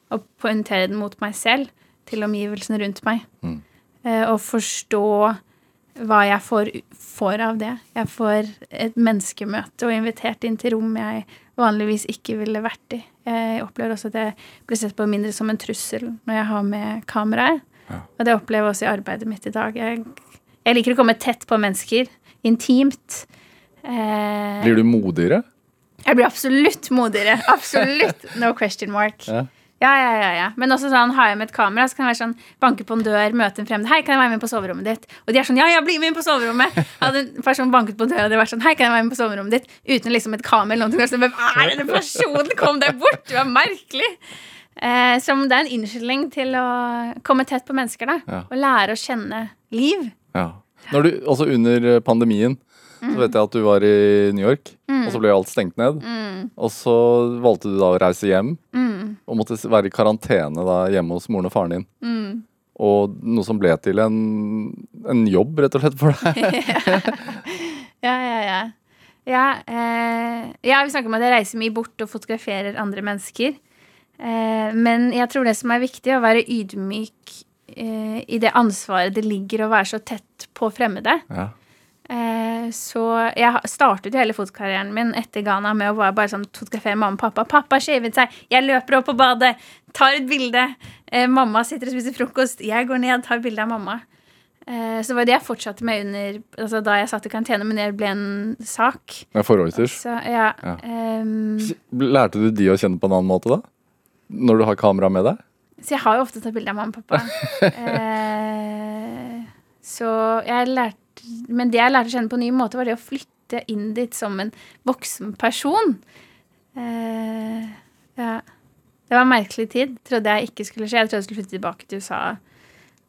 å poengtere den mot meg selv til omgivelsene rundt meg. Mm. Eh, og forstå hva jeg får, får av det. Jeg får et menneskemøte og invitert inn til rom jeg vanligvis ikke ville vært i. Jeg opplever også at jeg blir sett på mindre som en trussel når jeg har med kameraet. Og det opplever jeg også i arbeidet mitt i dag. Jeg, jeg liker å komme tett på mennesker. Intimt. Eh, Blir du modigere? jeg blir absolutt modigere. Absolutt. No question mark. Ja. Ja, ja, ja, ja. Men også sånn, har jeg med et kamera, så kan jeg være sånn, banke på en dør, møte en fremmed. Hei, kan jeg være med på soverommet ditt? Og de er sånn, ja, ja, bli med inn på soverommet. Hadde en person banket på døra, og de var sånn, hei, kan jeg være med på soverommet ditt? Uten liksom et kamera eller noe. Sånn, Hvem er denne personen? Kom deg bort, du er merkelig. Eh, som det er en unnskyldning til å komme tett på mennesker, da. Ja. Og lære å kjenne liv. Ja. Du, også under eh, pandemien så vet jeg at du var i New York, og så ble alt stengt ned. Og så valgte du da å reise hjem, og måtte være i karantene da hjemme hos moren og faren din. Og noe som ble til en, en jobb, rett og slett, for deg. Ja, ja, ja. Ja, eh, ja, vi snakker om at jeg reiser mye bort og fotograferer andre mennesker. Eh, men jeg tror det som er viktig, er å være ydmyk eh, i det ansvaret det ligger å være så tett på fremmede. Ja. Eh, så jeg startet jo hele fotokarrieren min etter Ghana med å bare, bare sånn fotografere mamma og pappa. Pappa har shavet seg, jeg løper opp på badet, tar et bilde. Eh, mamma sitter og spiser frokost, jeg går ned, tar bilde av mamma. Eh, så det var det jeg fortsatte med under, altså da jeg satt i karantene, men det ble en sak. Ja, forholdsvis. Så ja, Ja. Um, Lærte du de å kjenne på en annen måte da? Når du har kamera med deg? Så jeg har jo ofte tatt bilde av mamma og pappa. eh, så jeg lærte Men det jeg lærte å kjenne på en ny måte, var det å flytte inn dit som en voksen person. Eh, ja. Det var en merkelig tid. Trodde jeg ikke skulle skje. Jeg trodde jeg skulle flytte tilbake til USA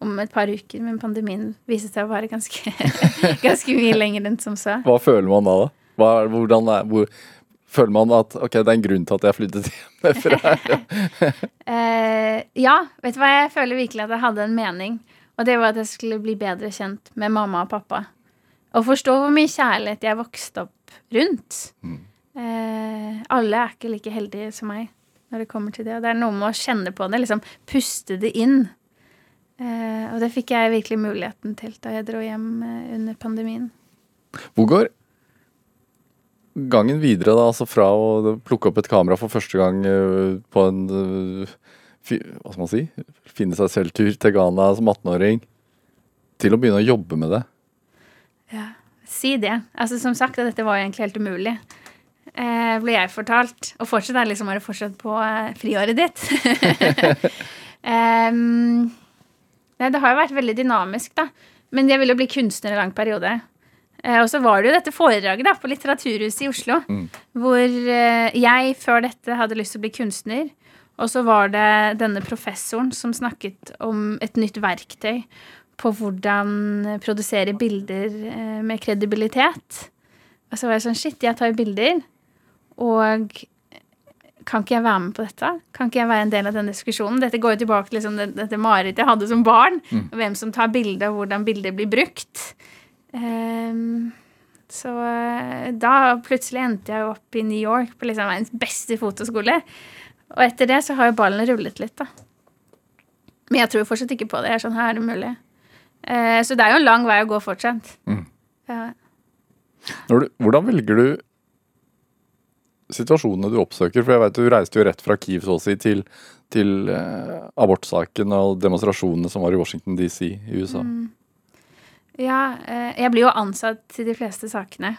om et par uker, men pandemien viste seg å være ganske, ganske mye lenger enn som så. Hva føler man da? da? Hva, hvordan er, hvor, føler man at ok, det er en grunn til at jeg flyttet hjemmefra? uh, ja, vet du hva? Jeg føler virkelig at jeg hadde en mening. Og det var at jeg skulle bli bedre kjent med mamma og pappa. Og forstå hvor mye kjærlighet jeg vokste opp rundt. Eh, alle er ikke like heldige som meg når det kommer til det. Og det er noe med å kjenne på det, liksom puste det inn. Eh, og det fikk jeg virkelig muligheten til da jeg dro hjem eh, under pandemien. Hvor går gangen videre, da, altså fra å plukke opp et kamera for første gang eh, på en eh, Hva skal man si? Finne seg selv-tur til Ghana som 18-åring, til å begynne å jobbe med det? Ja, Si det. Altså Som sagt, dette var jo egentlig helt umulig. Eh, ble jeg fortalt. Og fortsatt er det liksom bare fortsatt på eh, friåret ditt. um, nei, det har jo vært veldig dynamisk, da. Men jeg ville jo bli kunstner en lang periode. Eh, og så var det jo dette foredraget da, på Litteraturhuset i Oslo, hvor eh, jeg før dette hadde lyst til å bli kunstner. Og så var det denne professoren som snakket om et nytt verktøy på hvordan produsere bilder eh, med kredibilitet. Og så var jeg sånn Shit, jeg tar bilder. Og kan ikke jeg være med på dette? Kan ikke jeg være en del av denne diskusjonen? Dette går jo tilbake til liksom, dette marerittet jeg hadde som barn. Hvem som tar bilde, og hvordan bilder blir brukt. Um, så eh, da plutselig endte jeg opp i New York på liksom verdens beste fotoskole. Og etter det så har jo ballen rullet litt, da. Men jeg tror fortsatt ikke på det. Jeg er sånn, her er det mulig. Eh, så det er jo en lang vei å gå fortsatt. Mm. Ja. Du, hvordan velger du situasjonene du oppsøker? For jeg vet du reiste jo rett fra Kiev så å si til, til eh, abortsaken og demonstrasjonene som var i Washington DC i USA. ja eh, jeg blir jo ansatt til de fleste sakene.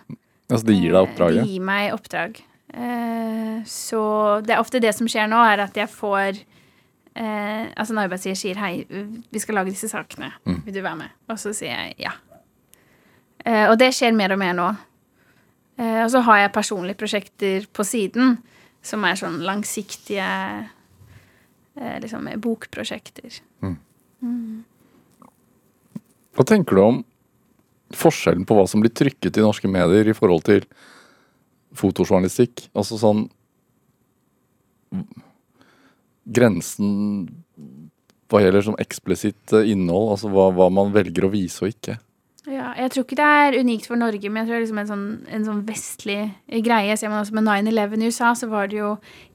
Altså de gir deg Eh, oppdraget? De gir meg oppdrag. Eh, så det er ofte det som skjer nå, er at jeg får eh, Altså en arbeidsgiver sier 'hei, vi skal lage disse sakene, Mm. vil du være med?' Og så sier jeg ja. Eh, og det skjer mer og mer nå. Eh, og så har jeg personlige prosjekter på siden som er sånn langsiktige eh, liksom bokprosjekter. Hva tenker du om forskjellen på hva som blir trykket i norske medier i forhold til fotojournalistikk? Altså sånn Grensen hva gjelder sånn eksplisitt eh, innhold, altså hva, hva man velger å vise og ikke. Ja, jeg tror ikke det er unikt for Norge, men jeg tror det er liksom en sånn, en sånn vestlig greie. Ser man også med 9-11 i USA, så var det jo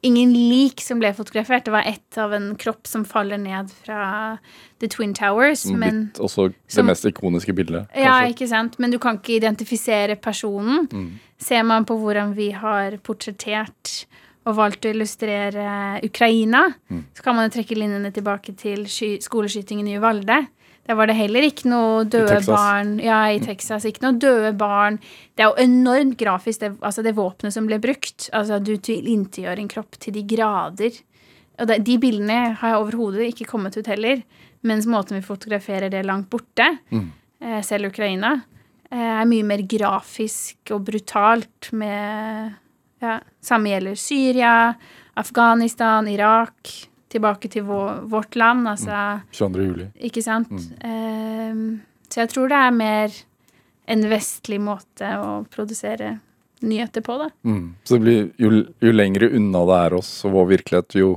ingen lik som ble fotografert. Det var ett av en kropp som faller ned fra The Twin Towers. Men, blitt også det som- mest ikoniske bildet. ja, ikke sant? men du kan ikke identifisere personen. Mm. Ser man på hvordan vi har portrettert og valgt å illustrere Ukraina, Mm. så kan man jo trekke linjene tilbake til sky skoleskytingen i Uvalde. Der var det heller ikke noe døde barn. Ja, i Texas. Ikke noe døde barn. Det er jo enormt grafisk, det, altså det våpenet som ble brukt. Altså, du tilintetgjør en kropp til de grader. Og det, de bildene har jeg overhodet ikke kommet ut heller. Mens måten vi fotograferer det langt borte, eh, selv Ukraina, eh, er mye mer grafisk og brutalt med ja, Samme gjelder Syria, Afghanistan, Irak. Tilbake til vår, vårt land, altså. 22. juli. Ikke sant? Ehm, så jeg tror det er mer en vestlig måte å produsere nyheter på, da. Mm. Så det blir, jo, jo lengre unna det er oss og vår virkelighet, jo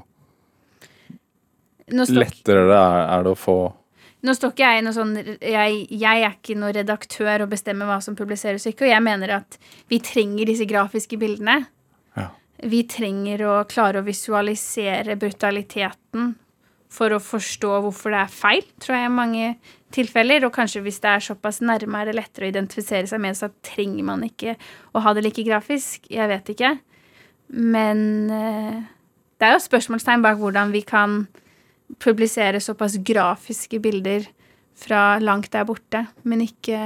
lettere det er, er det å få nå står ikke jeg i noe sånn jeg, jeg er ikke noen redaktør og bestemmer hva som publiseres ikke, og jeg mener at vi trenger disse grafiske bildene. Vi trenger å klare å visualisere brutaliteten for å forstå hvorfor det er feil, tror jeg i mange tilfeller. Og kanskje hvis det er såpass nærme, er det lettere å identifisere seg med, så trenger man ikke å ha det like grafisk. Jeg vet ikke. Men eh, det er jo spørsmålstegn bak hvordan vi kan publisere såpass grafiske bilder fra langt der borte, men ikke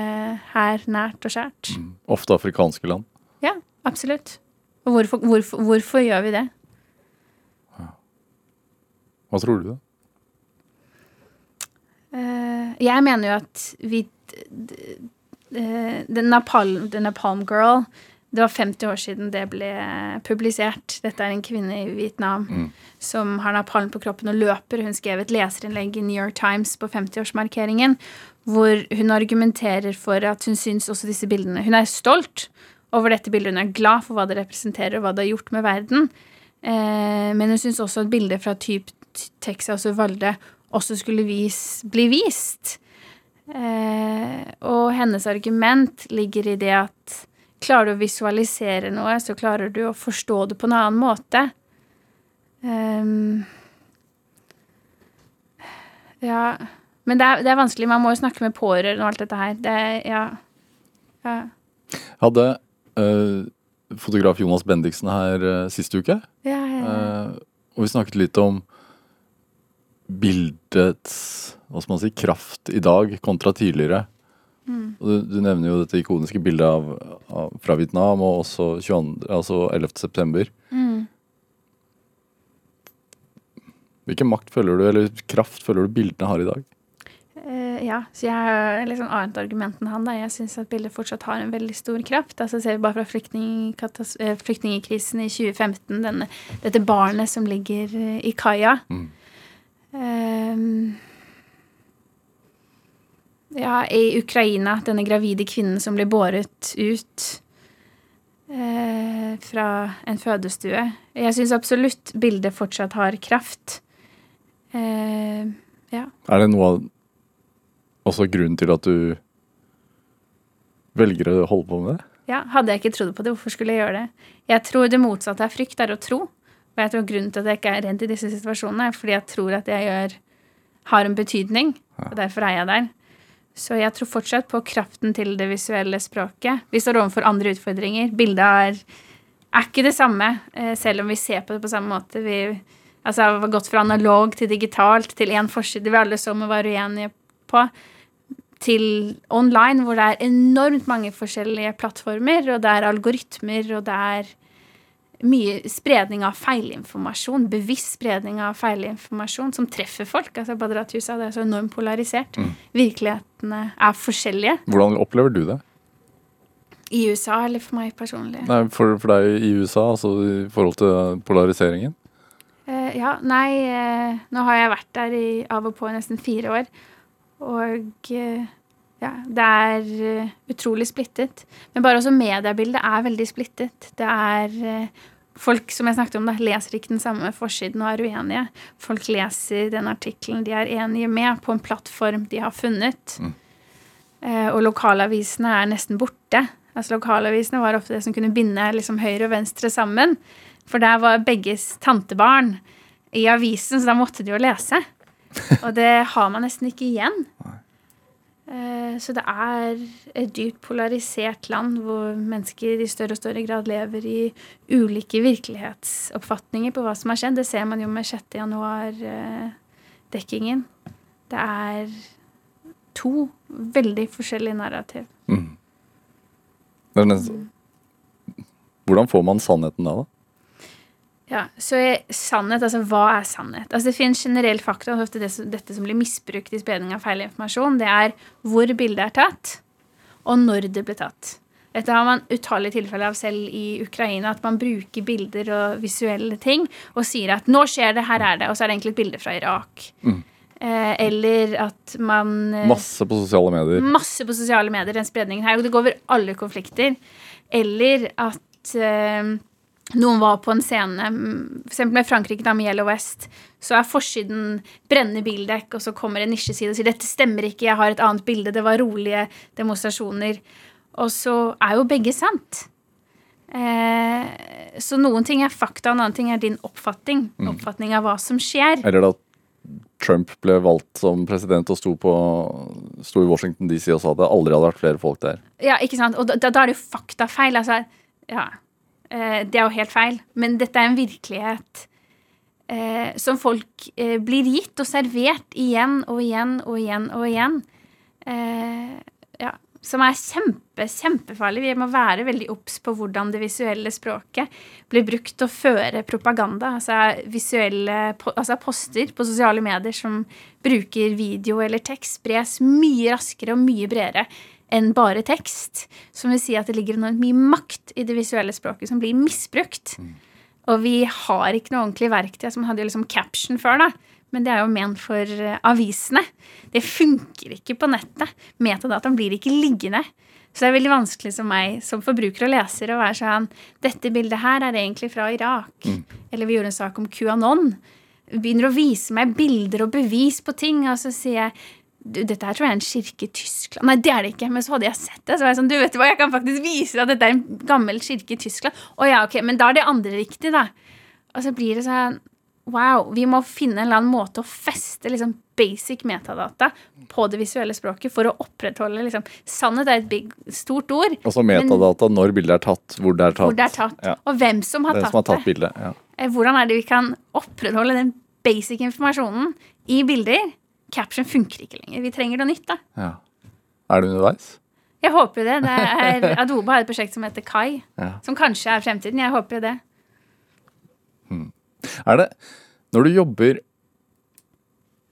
her nært og skjært. ofte afrikanske land. Ja, absolutt. Og hvorfor, hvorfor, hvorfor gjør vi det? Hva tror du? da? Eh, jeg mener jo at vi d- eh, The Napalm, The Napalm Girl Det var 50 år siden det ble publisert. Dette er en kvinne i Vietnam som har napalm på kroppen og løper. Hun skrev et leserinnlegg i New York Times på 50-årsmarkeringen hvor hun argumenterer for at hun syns også disse bildene Hun er stolt over dette bildet. Hun er glad for hva det representerer, og hva det har gjort med verden. Eh, men hun syns også at bilder fra typ Texas og Valde også skulle vis, bli vist. Eh, og hennes argument ligger i det at klarer du å visualisere noe, så klarer du å forstå det på en annen måte. Ehm, ja Men det er, det er vanskelig. Man må jo snakke med pårørende og alt dette her. Det ja. ja. Hadde øh, fotograf Jonas Bendiksen her eh, sist uke. Ja, ja, ja. Eh, og vi snakket litt om bildets hva skal man si, kraft i dag kontra tidligere. Mm. Du, du nevner jo dette ikoniske bildet av, av, fra Vietnam og også 22, altså 11. september. Mm. Hvilken makt føler du, eller kraft føler du bildene har i dag? Eh, ja, så jeg har liksom annet argument enn han. da. Jeg syns at bildet fortsatt har en veldig stor kraft. Altså Ser vi bare fra eh, flyktningkrisen i 2015, denne, dette barnet som ligger eh, i kaia. Mm. Ehm, ja, i Ukraina, denne gravide kvinnen som blir båret ut uh, fra en fødestue. Jeg syns absolutt bildet fortsatt har kraft. Uh, ja. Er det noe av også grunnen til at du velger å holde på med det? Ja, Hadde jeg ikke trodd på det, hvorfor skulle jeg gjøre det? Jeg tror det motsatte av frykt er å tro. Og jeg tror grunnen til at jeg ikke er redd i disse situasjonene, er fordi jeg tror at jeg gjør, har en betydning. Og derfor er jeg der. Så jeg tror fortsatt på kraften til det visuelle språket. Vi står overfor andre utfordringer. Bildet er, er ikke det samme, eh, selv om vi ser på det på samme måte. Vi altså, har gått fra analog til digitalt til én forside vi alle så må være uenige på til online, hvor det er enormt mange forskjellige plattformer, og det er algoritmer, og det er mye spredning av feilinformasjon, bevisst spredning av feilinformasjon, som treffer folk. Altså Badrat Husa, det er så enormt polarisert. Virkelighetene er forskjellige. Hvordan opplever du det? I USA eller for meg personlig. Nei, for, for deg i USA, altså i forhold til polariseringen? Uh, ja, nei, uh, nå har jeg vært der i, av og på i nesten fire år. Og eh, ja, det er eh, utrolig splittet. Men bare også mediebildet er veldig splittet. Det er eh, Folk som jeg snakket om, da, leser ikke den samme forsiden og er uenige. Folk leser den artikkelen de er enige med, på en plattform de har funnet. Eh, og lokalavisene er nesten borte. Altså Lokalavisene var ofte det som kunne binde liksom, høyre og venstre sammen. For der var begges tantebarn i avisen, så da måtte de jo lese. Og det har man nesten ikke igjen. Eh, Så det er et dypt polarisert land hvor mennesker i større og større grad lever i ulike virkelighetsoppfatninger på hva som har skjedd. Det ser man jo med 6. januar-dekkingen. Det er to veldig forskjellige narrativ. Mm. Er nesten- Hvordan får man sannheten da? da? Ja, så er sannhet, altså hva er sannhet? Altså Det finnes generell fakta, og ofte det, som- dette som blir misbrukt i spredning av feil informasjon, det er hvor bildet er tatt, og når det ble tatt. Dette har man utallige tilfeller av selv i Ukraina, at man bruker bilder og visuelle ting og sier at 'nå skjer det, her er det', og så er det egentlig et bilde fra Irak. Eh, eller at man eh, Masse på sosiale medier. Masse på sosiale medier, den spredningen her. Og det går over alle konflikter. Eller at eh, noen var på en scene, f.eks. for eksempel med Frankrike, da med Yellow West, så er forsiden brennende bildekk, og så kommer en nisjeside og sier 'dette stemmer ikke, jeg har et annet bilde', det var rolige demonstrasjoner. Og så er jo begge sant. Eh, så noen ting er fakta, en annen ting er din oppfatning. Oppfatning av hva som skjer. Eller da Trump ble valgt som president og sto, på, sto i Washington DC og sa at det aldri hadde vært flere folk der. Ja, ikke sant? Og da, da er det jo faktafeil. Altså, ja. Eh, det er jo helt feil. Men dette er en virkelighet eh, som folk eh, blir gitt og servert igjen og igjen og igjen og igjen. Eh, ja. Som er kjempe, kjempefarlig. Vi må være veldig obs på hvordan det visuelle språket blir brukt til å føre propaganda. Altså visuelle altså poster på sosiale medier som bruker video eller tekst, spres mye raskere og mye bredere enn bare tekst. Som vil si at det ligger enormt mye makt i det visuelle språket som blir misbrukt. Og vi har ikke noe ordentlig verktøy. som hadde jo liksom caption før, da. Men det er jo ment for eh, avisene. Det funker ikke på nettet. Metadataen blir ikke liggende. Så det er veldig vanskelig som meg som forbruker og leser å være sånn Dette bildet her er egentlig fra Irak. Eller vi gjorde en sak om QAnon. Begynner å vise meg bilder og bevis på ting, og så sier jeg du, dette her tror jeg er en kirke i Tyskland. Nei, det er det ikke. Men så hadde jeg sett det. Så var jeg sånn, du vet hva, jeg kan faktisk vise deg at dette er en gammel kirke i Tyskland. Å ja, ok, men da er det andre riktig, da. Og så blir det sånn Wow, vi må finne en eller annen måte å feste liksom basic metadata på det visuelle språket for å opprettholde liksom Sannhet er et big, stort ord. Altså metadata metadata når bildet er tatt, hvor det er tatt. Det er tatt, Ja. og hvem som har hvem tatt som har tatt det. bildet. Ja. Eh, Hvordan er det vi kan opprettholde den basic informasjonen i bilder? Caption funker ikke lenger. Vi trenger noe nytt, da. Ja. Er det underveis? Jeg håper jo det. det Adobe har et prosjekt som heter Kai, Ja. som kanskje er fremtiden. Jeg håper jo det. Er det Når du jobber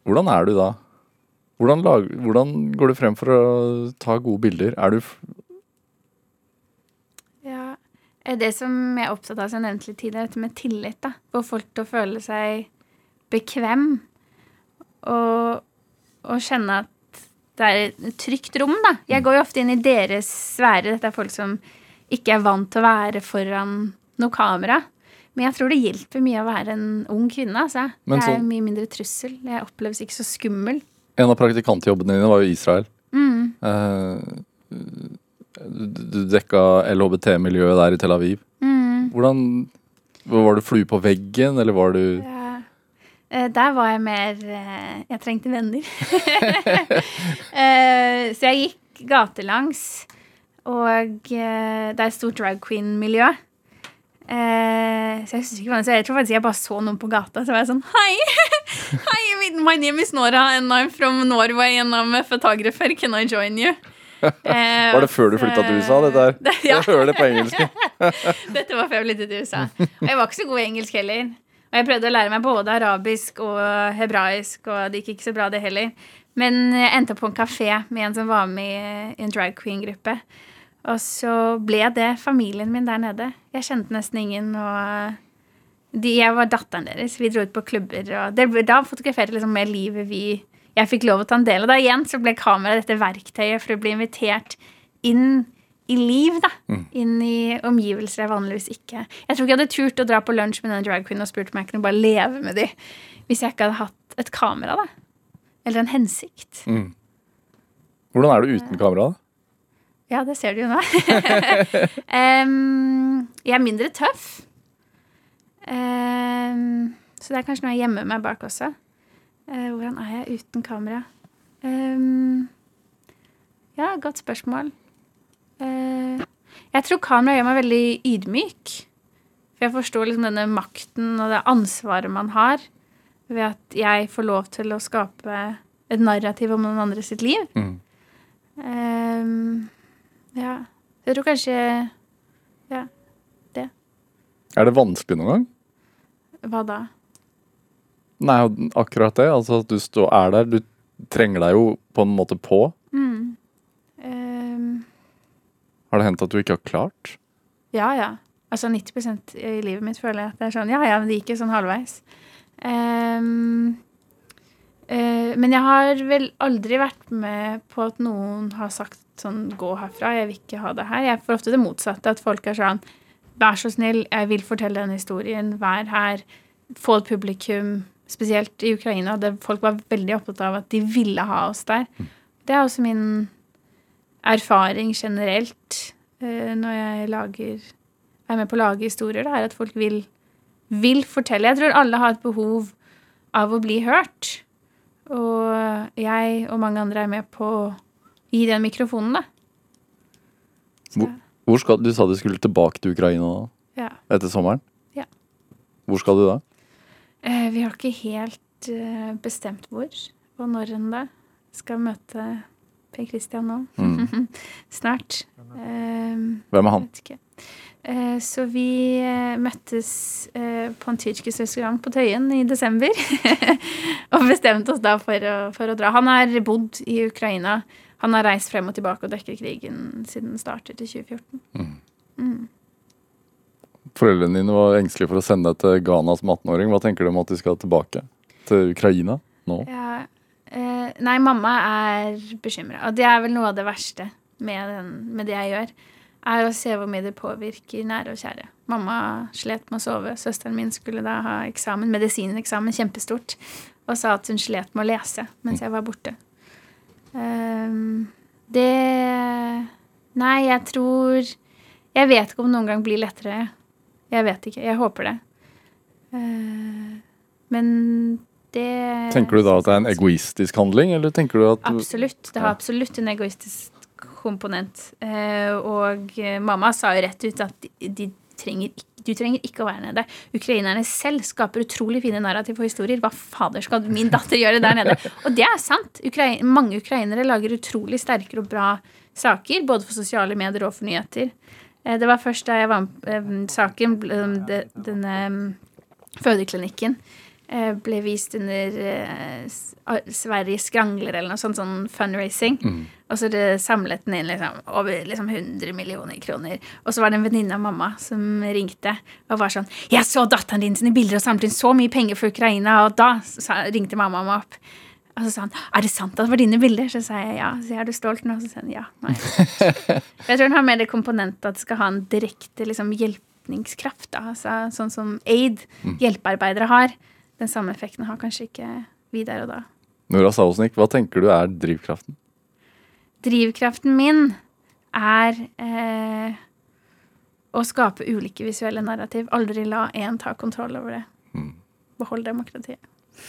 Hvordan er du da? Hvordan, lag, hvordan går du frem for å ta gode bilder? Er du Ja. Eh, Det som jeg er opptatt av, som jeg nevnte litt tidligere, dette med tillit. da. Få folk til å føle seg bekvem. Og, og kjenne at det er et trygt rom, da. Jeg går jo ofte inn i deres sfære. Dette er folk som ikke er vant til å være foran noe kamera. Men jeg tror det hjelper mye å være en ung kvinne. altså. Men det er sånn- mye mindre trussel. Jeg oppleves ikke så skummel. En av praktikantjobbene dine var jo Israel. Mm. Uh, du, du dekka LHBT-miljøet der i Tel Aviv. Mm. Hvordan Var du flue på veggen, eller var du Ja. Eh, Der var jeg mer eh, Jeg trengte venner. Eh, Så jeg gikk gatelangs, og det er et stort drag queen-miljø. Så jeg ikke så Jeg tror faktisk jeg bare så noen på gata, så var jeg sånn Hei! Hei, my name is Nora, and I'm from Norway, and I'm a photographer. Can I join you? Var det før du flytta til USA, dette her? Ja. Jeg hører det på engelsk. Dette var før jeg flyttet til USA. Og jeg var ikke så god i engelsk heller. Og jeg prøvde å lære meg både arabisk og hebraisk, og det gikk ikke så bra, det heller. Men jeg endte opp på en kafé med en som var med i en drag queen-gruppe. Og så ble det familien min der nede. Jeg kjente nesten ingen, og de, jeg var datteren deres. Vi dro ut på klubber, og det, da fotograferte jeg liksom mer livet vi Jeg fikk lov å ta en del av det. Igjen så ble kamera dette verktøyet for å bli invitert inn i liv, da. Inn i omgivelser jeg vanligvis ikke Jeg tror ikke jeg hadde turt å dra på lunsj med den drag queen og spurt om jeg kunne bare leve med de hvis jeg ikke hadde hatt et kamera, da. Eller en hensikt. Hvordan er du uten kamera? da? Ja, det ser du jo nå. um, jeg er mindre tøff. Um, så det er kanskje noe jeg gjemmer meg bak også. Uh, hvordan er jeg uten kamera? Um, ja, godt spørsmål. Eh, jeg tror kamera gjør meg veldig ydmyk. For jeg forstår liksom denne makten og det ansvaret man har ved at jeg får lov til å skape et narrativ om noen andre sitt liv. Mm. Um, ja. Jeg tror kanskje Ja, det. Er det vanskelig noen gang? hva da? Nei, akkurat det. Altså at du er der. Du trenger deg jo på en måte på. Mm. Har det hendt at du ikke har klart? ja, ja. Altså 90% i livet mitt føler jeg at det er sånn Ja, ja, men det gikk jo sånn halvveis. Um, uh, men jeg har vel aldri vært med på at noen har sagt sånn Gå herfra, jeg vil ikke ha det her. Jeg får ofte det motsatte. At folk er sånn Vær så snill, jeg vil fortelle den historien. Vær her. Få et publikum. Spesielt i Ukraina. Det, folk var veldig opptatt av at de ville ha oss der. Det er også min erfaring generelt eh, når jeg lager er med på å lage historier, det er at folk vil, vil fortelle. Jeg tror alle har et behov av å bli hørt. Og jeg og mange andre er med på å gi den mikrofonen, da. Hvor- Hvor skal, du sa du skulle tilbake til Ukraina da, ja. etter sommeren. Ja. Hvor skal du da? Eh, vi har ikke helt eh, bestemt hvor og når ennå. Skal møte Per Christian nå. Snart. Um, Hvem er han? Uh. Eh, Så vi uh, møttes uh, på en tyrkisk restaurant på Tøyen i desember. og bestemte oss da for å, for å dra. Han har bodd i Ukraina. Han har reist frem og tilbake og dekket krigen siden den startet i 2014. Foreldrene dine var engstelige for å sende deg til Ghana som 18-åring. Hva tenker du om at de skal tilbake til Ukraina nå? Ja, eh, nei, mamma er bekymra. Og det er vel noe av det verste med, den, med det jeg gjør. Er å se hvor mye det påvirker nære og kjære. Mamma slet med å sove. Søsteren min skulle da ha eksamen, medisineksamen, kjempestort. Og sa at hun slet med å lese mens jeg var borte. Um, det Nei, jeg tror Jeg vet ikke om det noen gang blir lettere. Jeg vet ikke. Jeg håper det. Uh, Men det Tenker du da at det er en egoistisk handling, eller tenker du at Absolutt. Det har absolutt en egoistisk komponent. Eh, og eh, mamma sa jo rett ut at de, trenger ikke du trenger ikke å være nede. Ukrainerne selv skaper utrolig fine narrativ og historier. Hva fader skal min datter gjøre der nede? Og det er sant. Ukrain mange ukrainere lager utrolig sterke og bra saker, både for sosiale medier og for nyheter. Eh, Det var først da jeg var med eh, saken, denne fødeklinikken ble vist under Sveriges S- Skrangler eller noe sånt, sånn fundraising. Og så det samlet den inn liksom, over liksom 100 millioner kroner. Og så var det en venninne av mamma som ringte og var sånn 'Jeg så datteren din sine bilder og samlet inn så mye penger for Ukraina', og da ringte mamma meg opp. Og så sa han 'Er det sant at det var dine bilder?' Så sa jeg ja. Så jeg, er du stolt nå? Så sa han ja. Nei. Jeg tror han har mer det komponentet at det skal ha en direkte liksom, hjelpningskraft. Da. Altså, sånn som aid, hjelpearbeidere har. Den samme effekten har kanskje ikke vi der og da. Nora Sausnik, hva tenker du er drivkraften? Drivkraften min er eh, å skape ulike visuelle narrativ. Aldri la én ta kontroll over det. Behold demokratiet.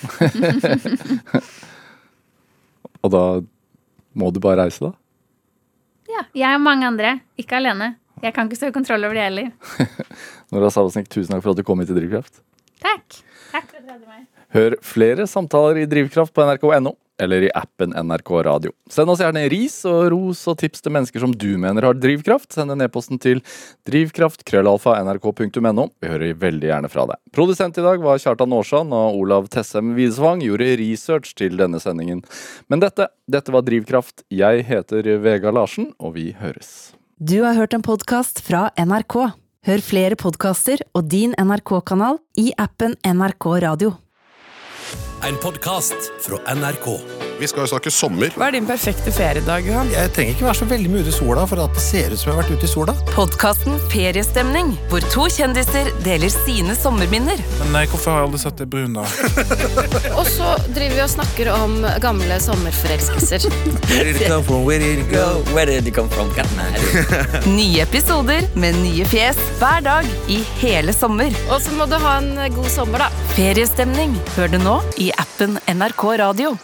Og da må du bare reise, da? Ja, jeg og mange andre. Ikke alene. Jeg kan ikke stå i kontroll over det heller. Nora Sausnik, tusen takk for at du kom hit til Drivkraft. Takk. Hør flere samtaler i Drivkraft på nrk.no eller i appen NRK Radio. Send oss gjerne ris og ros og tips til mennesker som du mener har drivkraft. Send en e-posten til drivkraft.krøllalfa.nrk.no. Vi hører veldig gjerne fra deg. Produsent i dag var Kjartan Aarsand, og Olav Tessem Widesvang gjorde research til denne sendingen. Men dette, dette var Drivkraft. Jeg heter Vega Larsen, og vi høres. Du har hørt en podkast fra NRK. Hør flere podkaster og din NRK-kanal i appen NRK Radio. En podkast fra NRK. Vi skal jo snakke sommer. Hva er din perfekte feriedag, Johan? Jeg trenger ikke være så veldig mye ute i sola for at det ser ut som jeg har vært ute i sola. Podkasten Feriestemning, hvor to kjendiser deler sine sommerminner. Men nei, hvorfor har jeg aldri sett deg brun, da? Og så driver vi og snakker om gamle sommerforelskelser. Where did it come from? Where did it go? Where did it come from? Nye episoder med nye fjes hver dag i hele sommer. Og så må du ha en god sommer, da. Feriestemning hør du nå i appen NRK Radio.